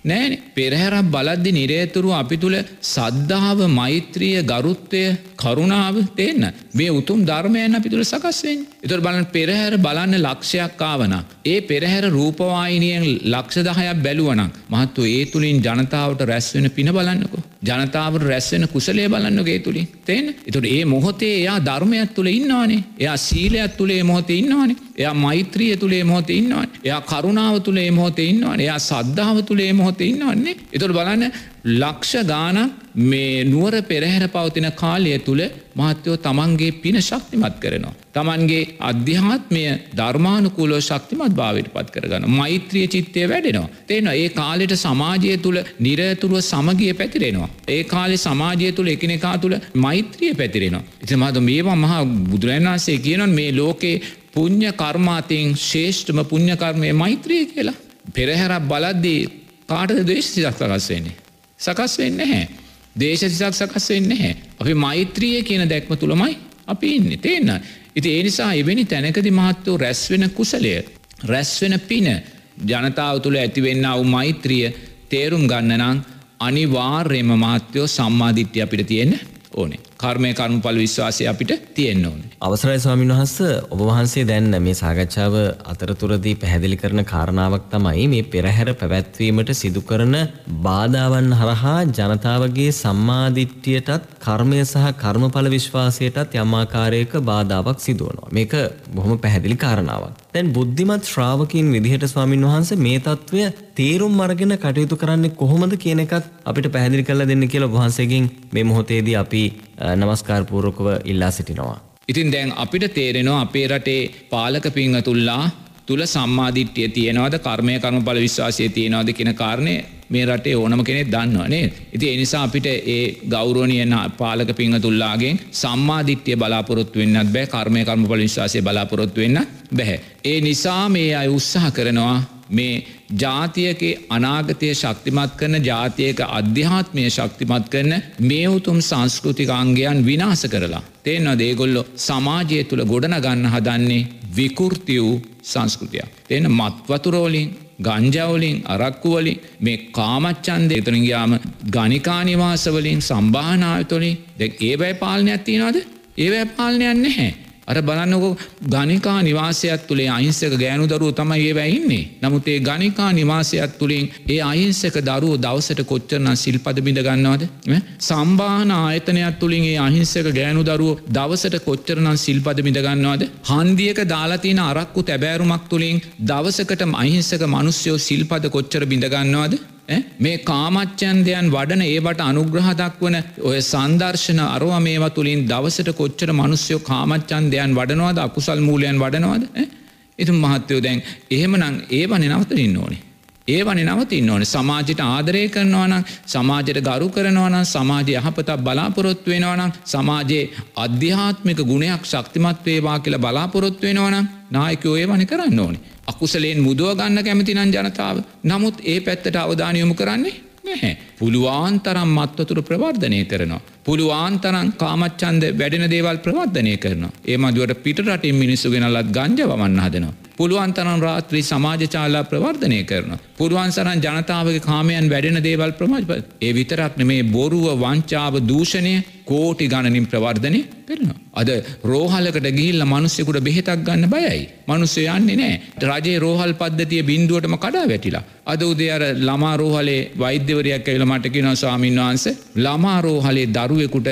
නෑන. පෙරහැරක් බලද්දි නිරේතුරු අපි තුළ සද්ධාව මෛත්‍රිය ගරුත්වය කරුණාව තියන්න මේ උතුම් ධර්මයන් අපි තුළ සකස්වෙන් එතුර බලන් පෙරහැර බලන්න ලක්ෂයක් ආවන ඒ පෙරහැර රූපවායිනියෙන් ලක්ෂ දහයක් බැලුවනම් මහත්තු ඒ තුළින් ජනතාවට රැස්වෙන පින බලන්නකෝ. ජනතාවට රැස්වෙන කුසලේ බලන්නගේ තුළින් තේන එතුට ඒ මොහොතේ එයා ධර්මයක් තුළ ඉන්නවානේ. එයා සීලයක් තුළේ මොහොතේ ඉන්නවානේ. එයා මෛත්‍රිය තුළේ මොහොතේ ඉන්නවන් එයා කරුණාව තුළේ මොහොතේ ඉන්නවන් එයා සද්ධාව තුළේ මොහොතේ ඉන්නවන්නේ එතුට බලන්න ලක්ෂ ගානක් මේ නුවර පෙරහැර පවතින කාලය තුළ මහත්තයෝ තමන්ගේ පින ශක්තිමත් කරනවා. තමන්ගේ අධ්‍යාත්මය ධර්මානුකූලෝ ශක්තිමත් භාවට පත් කරගන්න මෛත්‍රිය චිත්තය වැඩෙනවා. තියෙන ඒ කාලෙට සමාජය තුළ නිරතුරුව සමගිය පැතිරෙනවා. ඒ කාලෙ සමාජය තුළ එකනෙකා තුළ මෛත්‍රිය පැතිරෙනවා. ඉතිමහද මේවා මහා බුදුරන්වන්සේ කියනොන් මේ ලෝකේ පුං්ඥ කර්මාතයෙන් ශේෂ්ඨම පුං්ඥකර්මය මෛත්‍රිය කියලා. පෙරහැරක් බලද්දී කාටද දේශසිසක් සකස් වෙන්නේ. සකස් වෙන්න හැ. දේශසිසක් සකස් වෙන්න හැ. අපි මෛත්‍රිය කියන දැක්ම තුළමයි අපි ඉන්න තියන්න. ඉති ඒනිසා එවැනි තැනකදි මහත්තෝ රැස්වෙන කුසලය. රැස්වෙන පින ජනතාව තුළ ඇතිවෙන්න අවු මෛත්‍රිය තේරුම් ගන්නනං අනිවාර්යම මාත්‍යයෝ සම්මාධිට්්‍ය අපිට තියෙන ඕනේ. කර්මය කර්මපල විශ්වාසය අපිට තියෙන්න්න ඕන. අවසරයි ස්වාමින් වහන්ස ඔබ වහන්සේ දැන්න මේ සාකච්ඡාව අතරතුරදී පැහැදිලි කරන කාරණාවක් තමයි මේ පෙරහැර පැවැත්වීමට සිදු කරන බාධාවන් හරහා ජනතාවගේ සම්මාධිට්්‍යයටත් කර්මය සහ කර්මඵල විශ්වාසයටත් යම්මාකාරයක බාධාවක් සිදුවනවා. මේක බොහොම පැහැදිලි කාරණාවක්. තැන් බුද්ධිමත් ශ්‍රාවකින් විදිහට ස්වාමින් වහන්ස මේ තත්ත්වය තේරුම් මරගෙන කටයුතු කරන්නේ කොහොමද කියන එකත් අපිට පැහැදිලි කල්ල දෙන්න කියලා වහන්සේකින් මේ මොහොතේදී අපි නමස්කාරපූරකව ඉල්ලා සිටිනවා. ඉතින් දැන් අපිට තේරෙනවා අපේ රටේ පාලක පිංහතුල්ලා තුළ සම්මාධිට්්‍යය තියෙනවද? කර්මය කරම බල විශ්වාසය තියෙනවාද කියෙන කාරණය මේ රටේ ඕනම කෙනෙක් දන්නවනේ ඉති එනිසා අපිට ඒ ගෞරෝණයන පාලක පිංහතුල්ලාගේ සම්මාධිට්්‍යය බලාපොරොත්තු වෙන්නත් බෑ. කර්මය කරම පල විශ්වාසය බලාපොරොත්තු වෙන්න බැහැ. ඒ නිසා මේ අය උත්සාහ කරනවා මේ ජාතියගේ අනාගතය ශක්තිමත් කරන ජාතියක අධ්‍යාත්මය ශක්තිමත් කරන මේ උතුම් සංස්කෘතිකාංගයන් විනාස කරලා. තේන්න දේගොල්ලො සමාජය තුළ ගොඩන ගන්න හදන්නේ විකෘති වූ සංස්කෘතිය. තියෙන මත්වතුරෝලින් ගංජවලින් අරක්කුවලින් මේ කාමච්චන්ද එතනගයාම ගනිකානිවාසවලින් සම්භානායතොලින් දෙ ඒවැයි පාලනයක් තියනවාද ඒවැ පාලනයන්න හැ. අර බලන්නකො ගනිකා නිවාසයක් තුළේ අයින්සක ගෑනු දරුව තමයි ඒ වැයින්නේ. නමුත් ඒ ගනිකා නිවාසයක් තුළින් ඒ අයින්සක දරුව දවසට කොච්චරන සිල්පද බිඳ ගන්නවද. සම්බාන ආයතනයක් තුළින් ඒ අහිංසක ගෑනු දරුව දවසට කොච්චරනම් සිල්පද බිඳගන්නවාද. හන්දියක දාලතින අරක්කු තැබෑරුමක් තුළින් දවසකට අහිංසක මනුස්්‍යයෝ සිල්පද කොච්චර බිඳගන්නවාද මේ කාමච්චන්දයන් වඩන ඒවට අනුග්‍රහ දක්වන ඔය සන්දර්ශන අරවා මේවා තුළින් දවසට කොච්චර මනුස්්‍යයෝ කාමච්චන්දයන් වඩනවාද අකුසල් මූලයන් වඩනවාද? ඉතුම් මහත්තයෝ දැන් එහෙමනං ඒවන නවතරින්න ඕනේ. ඒවනි නවතින්න ඕන. සමාජයට ආදරය කරනවනම් සමාජයට ගරු කරනවනම් සමාජය යහපතක් බලාපොරොත්තු වෙනවනම් සමාජයේ අධ්‍යාත්මික ගුණයක් ශක්තිමත් වේවා කියලා බලාපොරොත්තු වෙනවනම් නායකයෝ ඒවනි කරන්න ඕනේ. අකුසලයෙන් මුදුව ගන්න කැමතිනන් ජනතාව. නමුත් ඒ පැත්තට අවධානයොමු කරන්නේ නැහැ. පුළුවන් තරම් මත්වතුර ප්‍රවර්ධනය කරනවා. පුළුවන් තරම් කාමච්චන්ද වැඩෙන දේවල් ප්‍රවර්ධනය කරනවා. ඒ මදුවට පිට රටින් මිනිස්සු ගෙනලත් ගංජවමන්න හදනවා. පුළුවන් තරන් රාත්‍රී සමාජචාලා ප්‍රවර්ධනය කරන. පුරුවන් සරන් ජනතාවගේ කාමයන් වැඩෙන දේවල් ප්‍රමාජප ඒ විතරක්න මේ බොරුව වංචාව දූෂණය කෝටි ගණනින් ප්‍රවර්ධනය කරනවා. අද රෝහලකට ගිල්ල මනුස්සෙකුට බෙහෙතක් ගන්න බයයි. මනුස්්‍ය යන්නේ නෑ රජේ රෝහල් පද්ධතිය බින්දුවටම කඩා වැටිලා. අද උදේ අර ළමා රෝහලේ වෛද්‍යවරයක් ඇවිල මටකින ස්වාමීන් වහන්ස ළමා රෝහලේ දරුවෙකුට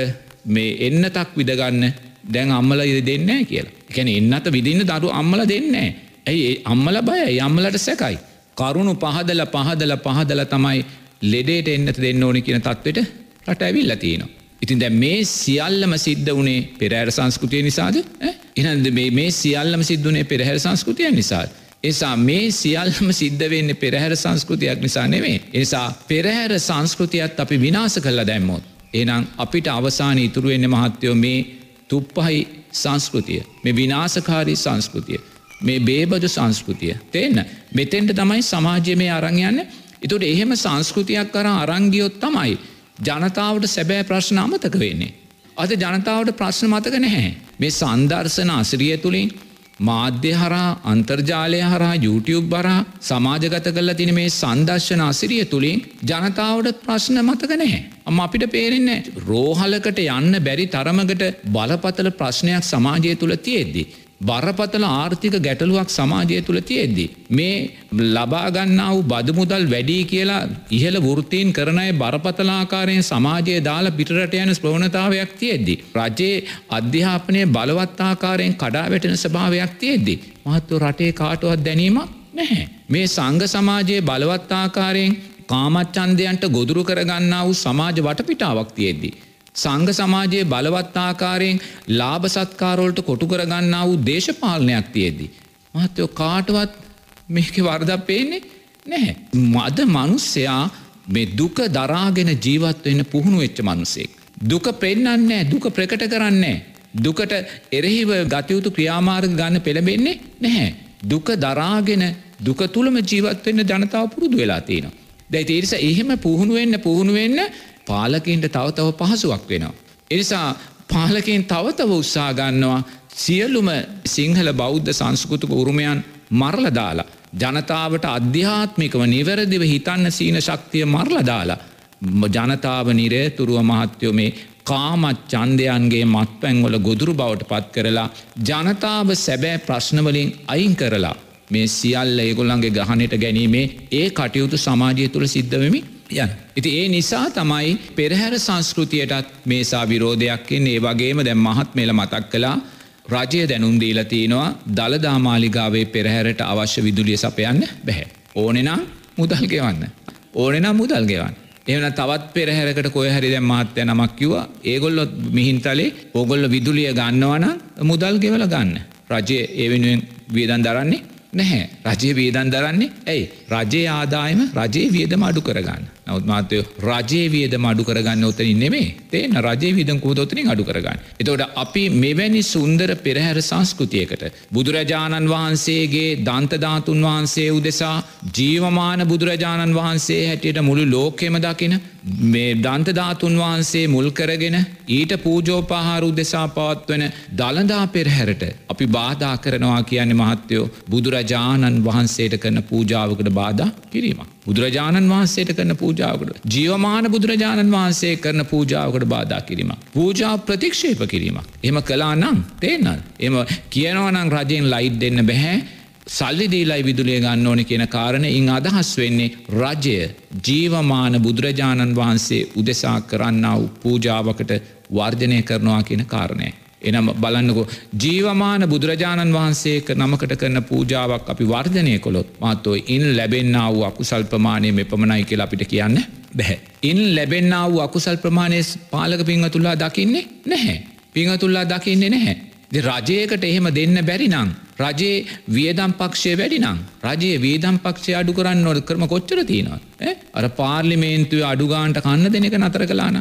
මේ එන්නතක් විදගන්න දැන් අම්මල ඉද දෙන්නෑ කියලා. එකැන එන්නත විදින්න දරු අම්මල දෙන්නේ. ඇයි අම්මල බයයි අම්මලට සැකයි. කරුණු පහදල පහදල පහදල තමයි ලෙඩේට එන්නත දෙන්න ඕනි කියන තත්වට රට ඇවිල්ල තියෙනවා. ඉතින් දැ මේ සියල්ලම සිද්ධ වනේ පෙරෑර සංස්කෘතිය නිසාද එනද මේ සියල්ලම සිද්ධනේ පෙරහැර සංස්කෘතිය නිසාද. එසා මේ සියල්ලම සිද්ධ වෙන්න පෙරහැර සංස්කෘතියක් නිසා නෙවේ. එසා පෙරහැර සංස්කෘතියත් අපි විනාස කල්ල දැම්මෝත්. එනම් අපිට අවසාන ඉතුරුවෙන්න මහත්තයෝ මේ තුප්පහයි සංස්කෘතිය මේ විනාසකාරී සංස්කෘතිය. මේ බේබදු සංස්කෘතිය. තේන්න මෙතෙන්ට තමයි සමාජය මේ අරංයන්න එතුට එහෙම සංස්කෘතියක් කර අරංගියොත් තමයි ජනතාවට සැබෑ ප්‍රශ්න අමතක වෙන්නේ. අද ජනතාවට ප්‍රශ්න මතක නැහැ. මේ සන්දර්ශන අසිරිය තුළින් මාධ්‍ය හරා අන්තර්ජාලය හරා YouTube බරා සමාජගත කල්ල තින මේ සන්දර්ශන අසිරිය තුළින් ජනතාවට ප්‍රශ්න මතක නැහැ. අම අපිට පේරෙන්නේ රෝහලකට යන්න බැරි තරමකට බලපතල ප්‍රශ්නයක් සමාජය තුළ තියෙද්දි. බරපතල ආර්ථික ගැටලුවක් සමාජය තුළ තියෙද්දි. මේ ලබාගන්නා වූ බදමුදල් වැඩී කියලා ඉහළ වෘත්තීන් කරනය බරපතලාකාරයෙන් සමාජය දාලා පිටරට යන ප්‍රවණතාවයක් තියෙද්දි. රජයේ අධ්‍යාපනය බලවත්තාකාරයෙන් කඩා වැටෙන ස්භාවයක් තියෙද්දි. මහත්ව රටේ කාටුවත් දැනීමක් නැහැ. මේ සංඝ සමාජයේ බලවත්තාකාරයෙන් කාමච්චන්දයන්ට ගොදුරු කරගන්නා වූ සමාජ වටපිටාවක් තියෙද්දී. සංඝ සමාජයේ බලවත් ආකාරයෙන් ලාභ සත්කාරවලට කොටු කරගන්නා වූ දේශපාලනයක් තියෙද්දි. මහත්තයෝ කාටවත් මේක වර්ධක් පේන්නේ නැහැ. මද මනුස්සයා මේ දුක දරාගෙන ජීවත් වෙන්න පුහුණු වෙච්ච මනුසෙක්. දුක පෙන්නන්නේ දුක ප්‍රකට කරන්නේ. දුකට එරෙහිව ගතයුතු ක්‍රියාමාර්ග ගන්න පෙළබෙන්නේ නැහැ. දුක දරාගෙන දුක තුළම ජීවත්වවෙන්න ජනතාව පුරුදු වෙලා තියෙනවා. දැයි තේරිස එහෙම පුහුණු වෙන්න පුහුණු වෙන්න පාලකින්ට තව තව පහසුවක් වෙනවා. එනිසා පාලකින් තවතව උත්සා ගන්නවා සියලුම සිංහල බෞද්ධ සංස්කෘතික උරුමයන් මරල දාලා. ජනතාවට අධ්‍යාත්මිකව නිවැරදිව හිතන්න සීන ශක්තිය මරල දාලා. ජනතාව නිරේතුරුව මහත්යෝ මේ කාමත් චන්දයන්ගේ මත් පැන්වල ගොදුරු බවට පත් කරලා ජනතාව සැබෑ ප්‍රශ්නවලින් අයින් කරලා මේ සියල්ල ඒගොල්ලන්ගේ ගහනයට ගැනීමේ ඒ කටයුතු සමාජය තුළ සිද්ධවමි යන. ඉති ඒ නිසා තමයි පෙරහැර සංස්කෘතියටත් මේසා විරෝධයක්කින් ඒ වගේම දැම් මහත් මෙල මතක් කලා රජය දැනුම් දීල තියෙනවා දළදාමාලිගාවේ පෙරහැරට අවශ්‍ය විදුලිය සපයන්න බැහැ. ඕනෙනම් මුදල් ගෙවන්න. ඕනෙනම් මුදල් ගෙවන්න. එවන තවත් පෙරහැරකට කොය හරි දැ මහත්‍යය නමක් කිව ඒගොල්ලො මිහින්තලේ ඕගොල්ල විදුලිය ගන්නවන මුදල් ගෙවල ගන්න. රජය ඒ වෙනුවෙන් වියදන් දරන්නේ නැහැ රජය වියදන් දරන්නේ ඇයි රජයේ ආදායම රජයේ වියදම අඩු කරගන්න නවත් මාතයෝ රජයේ වියදම අඩු කරගන්න ඔතනින් නෙමේ තේන රජයේ විදම් කූදොතනින් අඩු කරගන්න. එතවට අපි මෙවැනි සුන්දර පෙරහැර සංස්කෘතියකට බුදුරජාණන් වහන්සේගේ දන්තධාතුන් වහන්සේ උදෙසා ජීවමාන බුදුරජාණන් වහන්සේ හැටියට මුළු ලෝකෙම දකින මේ දන්තධාතුන් වහන්සේ මුල් කරගෙන ඊට පූජෝපාහාර උදෙසා පවත්වන දළදා පෙරහැරට අපි බාධා කරනවා කියන්නේ මහත්තයෝ බුදුරජාණන් වහන්සේට කරන පූජාවකට බාධා කිරීමක්. බුදුරජාණන් වහන්සේට කරන පූජාවකට ජීවමාන බුදුරජාණන් වහන්සේ කරන පූජාවකට බාධා කිරීම. පූජා ප්‍රතික්ෂේප කිරීමක්. එම කලා නම් තේනල්. එම කියනවනං රජයෙන් ලයිට් දෙන්න බැහැ සල්ලි දීලයි විදුලිය ගන්න ඕන කියන කාරණ ඉං අදහස් වෙන්නේ රජය ජීවමාන බුදුරජාණන් වහන්සේ උදෙසා කරන්න වූ පූජාවකට වර්ජනය කරනවා කියන කාරණය. එනම් බලන්නකෝ ජීවමාන බුදුරජාණන් වහන්සේක නමකට කරන පූජාවක් අපි වර්ධනය කොළොත් මාතෝ ඉන් ලැබෙන්න්න වූ අකුසල් ප්‍රමාණය මෙ පමණයි කියලා අපිට කියන්න බැහැ. ඉන් ලැබෙන්න්න වූ අකුසල් ප්‍රමාණය පාලක පිංහතුල්ලා දකින්නේ නැහැ. පිංහතුල්ලා දකින්නේ නැහැ. රජයකට එහෙම දෙන්න බැරි නං. රජයේ වියදම් පක්ෂය වැඩිනම් රජයේ වේදම් පක්ෂය අඩු කරන්න නොද කරම කොච්චර තියෙනවා. අර පාර්ලිමේන්තුව අඩුගාන්ට කන්න දෙනක නතර කලාන.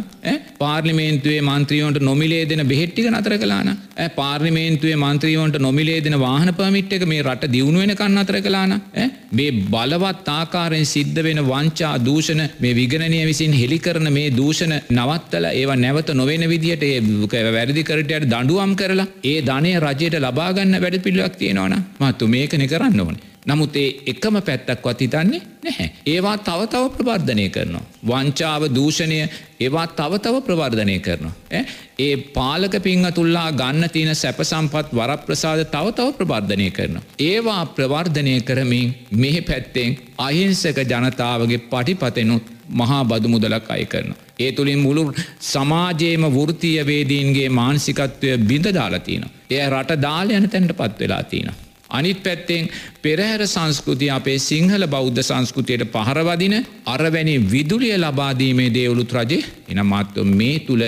පාර්ලිමේන්තුවේ මන්ත්‍රියෝන්ට නොමිලේ දෙන බෙහෙට්ටික නතර කලාන ඇ පාර්ලිමේන්තුවේ මන්ත්‍රියෝන්ට නොමිලේ දෙන වාහන පමිට් එක මේ රට දියුණුවෙන කන්න අතර කලාන මේ බලවත් ආකාරයෙන් සිද්ධ වෙන වංචා දූෂණ මේ විගණනය විසින් හෙළි කරන මේ දූෂණ නවත්තල ඒවා නැවත නොවෙන විදිහට ඒ වැරදි කරටයට දඩුවම් කරලා ඒ ධනය රජයට ලබාගන්න වැඩ පිළිවක් තියෙනවන මත්තු මේකන කරන්න ඕනේ. නමුත් ඒ එකම පැත්තක්වත් හිතන්නේ නැහැ. ඒවා තව තව ප්‍රවර්ධනය කරනවා. වංචාව දූෂණය ඒවා තව තව ප්‍රවර්ධනය කරනවා. ඒ පාලක පිංහ තුල්ලා ගන්න තියෙන සැපසම්පත් වරප්‍රසාද තව තව ප්‍රවර්ධනය කරනවා. ඒවා ප්‍රවර්ධනය කරමින් මෙහි පැත්තෙන් අහිංසක ජනතාවගේ පටිපතෙනුත් මහා බදු මුදලක් අය කරන. ඒ තුළින් මුළු සමාජයේම වෘතියවේදීන්ගේ මානසිකත්වය බිඳ දාලතින. එය රට දාල යන තැන්ට පත් වෙලා තිනවා. අනිත් පැත්තෙන් පෙරහැර සංස්කෘතිය අපේ සිංහල බෞද්ධ සංස්කෘතියට පහරවදින අරවැනි විදුලිය ලබාදීමේ දේවලුත් රජේ එනමත්ව මේ තුළ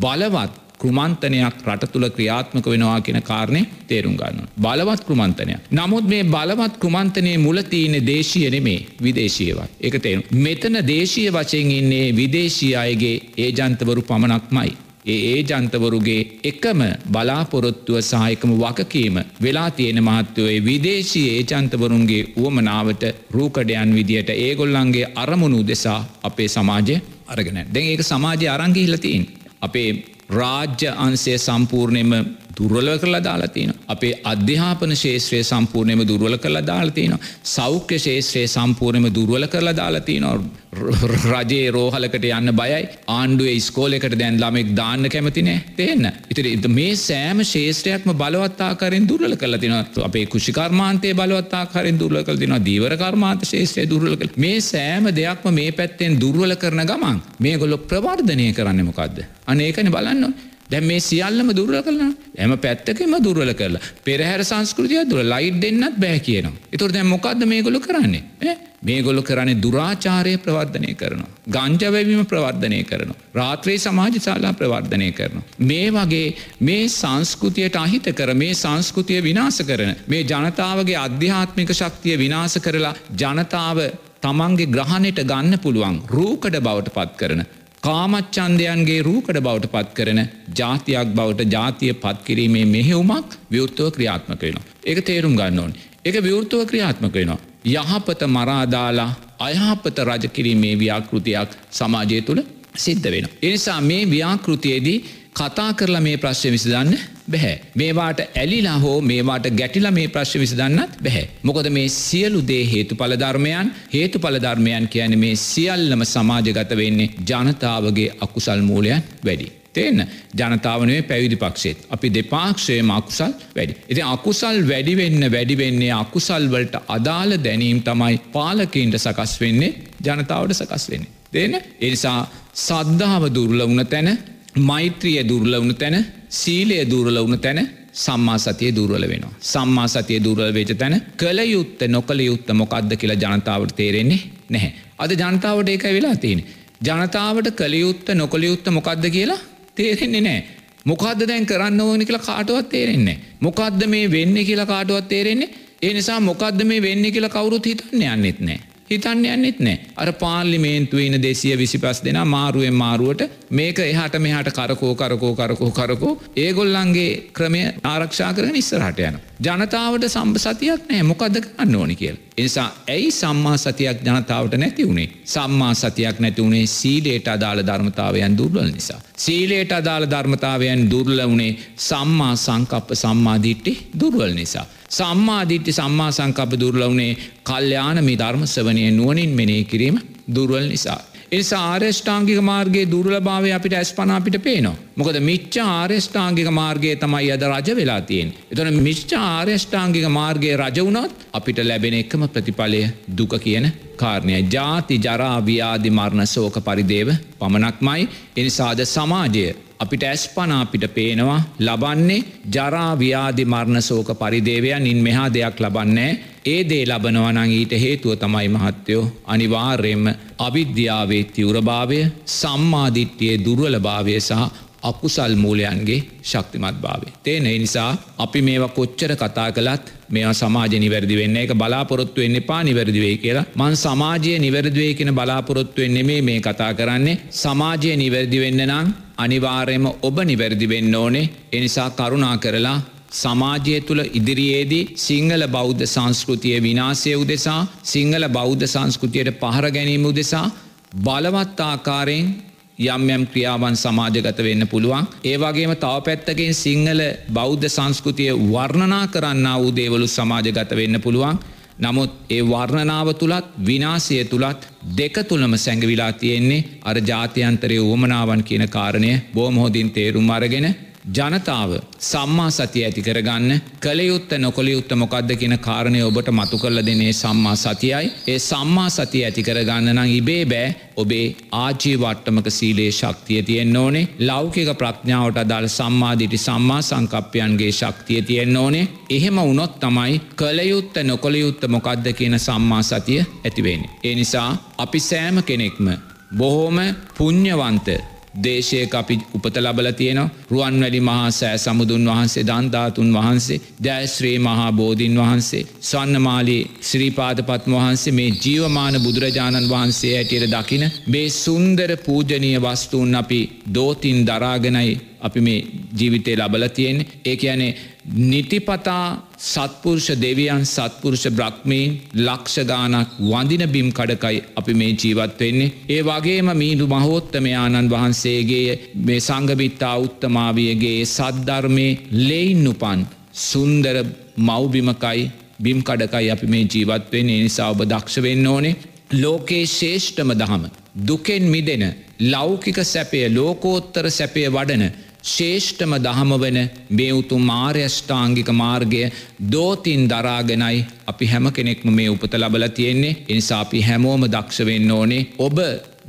බලවත් කෘමන්තනයක් රට තුළ ක්‍රියාත්මක වෙනවා කියෙන කාරණය තේරුම් ගන්න. බලවත් කෘමන්තනයක්. නමුත් මේ බලවත් කෘමන්තනය මුලතියන දේශය නෙමේ විදේශයවත්. එක තේරු. මෙතන දේශය වචයෙන් ඉන්නේ විදේශී අයගේ ඒජන්තවරු පමණක්මයි. ඒ ඒජන්තවරුගේ එකම බලාපොරොත්තුව සහයකම වකකීම වෙලා තියෙන මහත්තයෝේ විදේශී ඒජන්තවරුන්ගේ උවමනාවට රූකඩයන් විදියට ඒගොල්ලන්ගේ අරමුණු දෙසා අපේ සමාජය අරගෙන. දැන් ඒක සමාජය අරංගිහිලතින් අපේ රාජ්‍ය අන්සය සම්පූර්ණයම දුර්වල කරලා දාලාතින. අපේ අධ්‍යාපන ශේත්‍රය සම්පූර්ණයම දුර්වල කරලා දාලාතින. සෞඛ්‍ය ශේත්‍රයේ සම්පූර්ණයම දුර්වල කරලා දාලාතින රජයේ රෝහලකට යන්න බයයි ආණ්ඩුවේ ස්කෝලෙකට දැන් ළමෙක් දාන්න කැමතිනෑ තියන්න. ඉතිරි මේ සෑම ශේෂත්‍රයක්ම බලවත්තාකාරෙන් දුර්ල කල තින අපේ කුෂිකර්මාන්තය බලවත්තාකාරෙන් දුර්ල කල තින දීවර කර්මාන්ත ශේෂත්‍රය දුර්ල කළ මේ සෑම දෙයක්ම මේ පැත්තෙන් දුර්වල කරන ගමන් මේ ගොල්ලො ප්‍රවර්ධනය කරන්නමොකක්ද. අනඒකන බලන්න. දැන් මේ සියල්ලම දුර්ල කරලා හැම පැත්තකම දුර්වල කරලා පෙරහැර සංස්කෘතිය දුර ලයිට් දෙන්නත් බෑ කියනවා. ඒතකොට දැන් මොකද්ද මේගොල්ලෝ කරන්නේ? ඈ මේගොල්ලෝ කරන්නේ දුරාචාරය ප්‍රවර්ධනය කරනවා. ගංජා වැවීම ප්‍රවර්ධනය කරනවා. රාත්‍රී සමාජ ශාලා ප්‍රවර්ධනය කරනවා. මේ වගේ මේ සංස්කෘතියට අහිත කර මේ සංස්කෘතිය විනාශ කරන මේ ජනතාවගේ අධ්‍යාත්මික ශක්තිය විනාශ කරලා ජනතාව තමන්ගේ ග්‍රහණයට ගන්න පුළුවන් රූකඩ බවට පත් කරන කාමච්චන්දයන්ගේ රූකඩ බවට පත් කරන ජාතියක් බවට ජාතිය පත්කිරීමේ මෙහෙවුමක් විවෘත්තව ක්‍රියාත්මක වෙනවා. එක තේරුම් ගන්න ඕන්. එක විවෘත්තව ක්‍රියාත්මක වෙනවා. යහපත මරාදාලා අයහපත රජකිරීමේ ව්‍යාකෘතියක් සමාජය තුළ සිද්ධ වෙන. එනිසා මේ ව්‍යාකෘතියේදී කතා කරලා මේ ප්‍රශ්්‍ය විසදන්න බැහැ. මේවාට ඇලිලා හෝ මේවාට ගැටිල මේ ප්‍රශ්්‍ය විසදන්නත් බැහැ. මොකද මේ සියලු දේ හේතු පලධර්මයන් හේතු පලධර්මයන් කියන මේ සියල්ලම සමාජගත වෙන්නේ ජනතාවගේ අකුසල් මූලයන් වැඩි. තියන්න ජනතාවනේ පැවිදි පක්ෂේත් අපි දෙපාක්ෂයම අකුසල් වැඩි. ඉති අකුසල් වැඩිවෙන්න වැඩිවෙන්නේ අකුසල්වලට අදාළ දැනීම් තමයි පාලකීන්ට සකස් වෙන්නේ ජනතාවට සකස් වෙන්නේ. දෙන්න එනිසා සද්ධාව දුර්ල වුණ තැන මෛත්‍රිය දුර්ල වුණු තැන සීලය දුර්ල වුණු තැන සම්මා සතිය දුර්වල වෙනවා. සම්මා සතිය දුර්වල වෙච තැන කළ යුත්ත නොකළ යුත්ත මොකක්ද කියලා ජනතාවට තේරෙන්නේ නැහැ. අද ජනතාවට ඒක වෙලා තියෙන. ජනතාවට කළයුත්ත නොකළයුත්ත මොකක්ද කියලා තේරෙන්නේ නෑ. මොකක්ද දැන් කරන්න ඕනි කියලා කාටුවත් තේරෙන්නේ. මොකක්ද මේ වෙන්න කියලා කාටුවත් තේරෙන්නේ ඒ නිසා මොකක්ද මේ වෙන්න කියලා කවුරුත් හිතන්න යන්නෙත් නෑ. හිතන්න යන්නෙත් නෑ අර පාර්ලිමේන්තුවන දෙසිය විසි පස් දෙෙන මාරුවෙන් මාරුවට මේක එහට මෙහට කරකෝ කරකෝ කරකෝ කරකෝ ඒගොල්ලන්ගේ ක්‍රමය ආරක්ෂා කරන ඉස්සරහට යන. ජනතාවට සම්බ සතියක් නෑ මොකද ගන්න ඕනි කියල්. එනිසා ඇයි සම්මා සතියක් ජනතාවට නැති වුණේ සම්මා සතියක් නැති වුණේ සීලේට අදාළ ධර්මතාවයන් දුර්වල නිසා. සීලේට අදාළ ධර්මතාවයන් දුර්ල වුණේ සම්මා සංකප්ප සම්මාධිට්ටි දුර්වල් නිසා. සම්මාධිට්ටි සම්මා සංකප දුර්ලවුනේ කල්්‍යයාන මේ ධර්මස්වනය නුවනින් මෙනේ කිරීම දුර්වල් නිසා. එනිසා ආර්යෂ්ඨාංගික මාර්ගයේ දුර්ලභාවය අපිට ඇස්පන අපිට පේනවා. මොකද මිච්ච ආර්යෂ්ඨාංගික මාර්ගය තමයි අද රජ වෙලා තියෙන්. එතන මිච්ච ආර්යෂ්ඨාංගික මාර්ගයේ රජවුණොත් අපිට ලැබෙන එකම ප්‍රතිඵලය දුක කියන කාරණය. ජාති ජරාව්‍යාදි මරණ සෝක පරිදේව පමණක්මයි. එනිසාද සමාජය අපිට ඇස්පන අපිට පේනවා ලබන්නේ ජරාව්‍යාදි මරණ සෝක පරිදේවයන්. ඉන් මෙහා දෙයක් ලබන්නේ ඒ දේ ලබනවනං ඊට හේතුව තමයි මහත්තයෝ අනිවාර්යෙන්ම අවිද්‍යාවේ තිවරභාවය සම්මාධිට්්‍යයේ දුර්වලභාවය සහ අකුසල් මූලයන්ගේ ශක්තිමත් භාවේ. තේන නිසා අපි මේවා කොච්චර කතා කළත් මේ සමාජ නිවැරදි වෙන්න එක බලාපොරොත්තු වෙන්න පා නිවැරදිවේ කියලා. මන් සමාජය නිවැරදිවේ කියෙන බලාපොරොත්තු වෙන්නේ මේ මේ කතා කරන්නේ. සමාජය නිවැරදි වෙන්න නම් අනිවාර්යම ඔබ නිවැරදි වෙන්න ඕනේ. එනිසා කරුණා කරලා සමාජය තුළ ඉදිරියේදී සිංහල බෞද්ධ සංස්කෘතිය විනාසය උදෙසා සිංහල බෞද්ධ සංස්කෘතියට පහර ගැනීම උදෙසා බලවත් ආකාරයෙන් යම් යම් ක්‍රියාවන් සමාජගත වෙන්න පුළුවන්. ඒ වගේම තව පැත්තකින් සිංහල බෞද්ධ සංස්කෘතිය වර්ණනා කරන්න වූ දේවලු සමාජගත වෙන්න පුළුවන්. නමුත් ඒ වර්ණනාව තුළත් විනාසය තුළත් දෙක තුළම සැඟවිලා තියෙන්නේ අර ජාතියන්තරය ඕමනාවන් කියන කාරණය බෝමහෝදින් තේරුම් අරගෙන ජනතාව සම්මා සතිය ඇති කරගන්න කළයුත්ත නොකොළයුත්ත මොකක්ද කියන කාරණය ඔබට මතු කරල දෙනේ සම්මා සතියයි. ඒ සම්මා සතිය ඇති කරගන්න නම් ඉබේ බෑ. ඔබේ ආජීවට්ටමක සීලේ ශක්තිය තියෙන් ඕනේ. ලෞකික ප්‍රඥාවට අදාළ සම්මාධිටි සම්මා සංකප්පයන්ගේ ශක්තිය තියෙන් ඕනේ. එහෙම උනොත් තමයි කළයුත්ත නොකොළයුත්ත මොකක්ද කියන සම්මා සතිය ඇතිවෙන්නේ. ඒ නිසා අපි සෑම කෙනෙක්ම බොහෝම පුං්ඥවන්ත දේශයක අපි උපත ලබල තියෙන රුවන් වැඩි මහා සෑ සමුදුන් වහන්සේ දන්ධාතුන් වහන්සේ දැශ්‍රී මහා බෝධීන් වහන්සේ ස්වන්නමාලී ශ්‍රීපාදපත්ම වහන්සේ මේ ජීවමාන බුදුරජාණන් වහන්සේ ඇටියට දකින මේ සුන්දර පූජනීය වස්තුූන් අපි දෝතින් දරාගෙනයි අපි මේ ජීවිතය ලබල තියෙන ඒ ඇනේ නිතිපතා සත්පුරුෂ දෙවියන් සත්පුරුෂ බ්‍රක්්මීන් ලක්ෂගානක් වඳින බිම් කඩකයි අපි මේ ජීවත් වෙන්නේ. ඒ වගේම මීදු මහෝත්තමයාණන් වහන්සේගේ මේ සංගභිත්තා උත්තමාවියගේ සද්ධර්මය ලෙයින් උපන් සුන්දර මව්බිමකයි බිම් කඩකයි අපි මේ ජීවත් වෙන නිසා ඔබ දක්ෂ වෙන්න ඕනේ. ලෝකයේ ශේෂ්ඨම දහම දුකෙන් මිදෙන ලෞකික සැපය ලෝකෝත්තර සැපය වඩන ශේෂ්ඨම දහම වන මේ උතුම් මාර්යෂ්ඨාංගික මාර්ගය දෝතින් දරාගෙනයි අපි හැම කෙනෙක්ම මේ උපත ලබල තියෙන්නේ එනිසා අපි හැමෝම දක්ෂවෙන්න ඕනේ ඔබ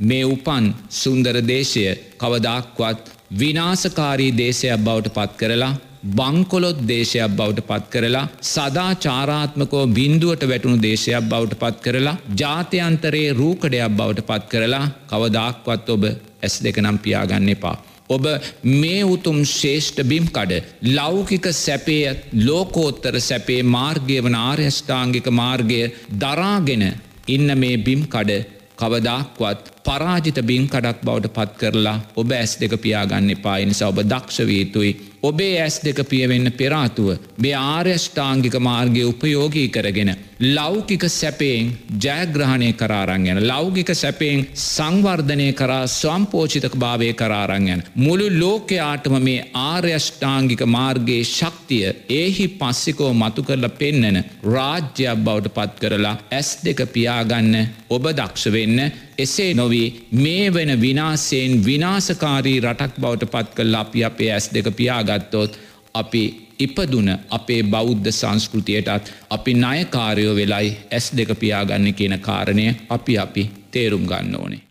මේ උපන් සුන්දර දේශය කවදක්වත් විනාසකාරී දේශයක් බවට පත් කරලා බංකොලොත් දේශයක් බවට පත් කරලා සදා චාරාත්මකෝ බින්දුවට වැටුණු දේශයක් බවට පත් කරලා ජාත්‍යන්තරයේ රූකඩයක් බවට පත් කරලා කවදක්වත් ඔබ ඇස් දෙක නම් පියාගන්න එපා. ඔබ මේ උතුම් ශේෂ්ඨ බිම්කඩ ලෞකික සැපය ලෝකෝත්තර සැපේ මාර්ගය වන ආර්යෂ්ඨාංගික මාර්ගය දරාගෙන ඉන්න මේ බිම්කඩ කවදක්වත් පරාජිත බින්කඩක් බවට පත් කරලා ඔබ ඇස් දෙක පියාගන්න එපා. නිසා ඔබ දක්ෂවීතුයි ඔබේ ඇස් දෙක පියවෙන්න පෙරාතුව මේ ආර්යෂ්ඨාංගික මාර්ගය උපයෝගී කරගෙන ලෞකික සැපයෙන් ජයග්‍රහණය කරාරංයන ලෞකික සැපයෙන් සංවර්ධනය කරා ස්වම්පෝචිතක භාවය කරාරංයන් මුළු ලෝකයාටම මේ ආර්යෂ්ඨාංගික මාර්ගයේ ශක්තිය ඒහි පස්සිකෝ මතු කරලා පෙන්නන රාජ්‍යයක් බවට පත් කරලා ඇස් දෙක පියාගන්න ඔබ දක්ෂ වෙන්න එසේ නොවී මේ වෙන විනාසයෙන් විනාසකාරී රටක් බවට පත් කල් අපි අපේ ඇස් දෙක පියාගත්තොත් අපි ඉපදුන අපේ බෞද්ධ සංස්කෘතියටත් අපි නයකාරයෝ වෙලයි ඇස් දෙක පියාගන්න කියන කාරණය අපි අපි තේරුම් ගන්න ඕනේ.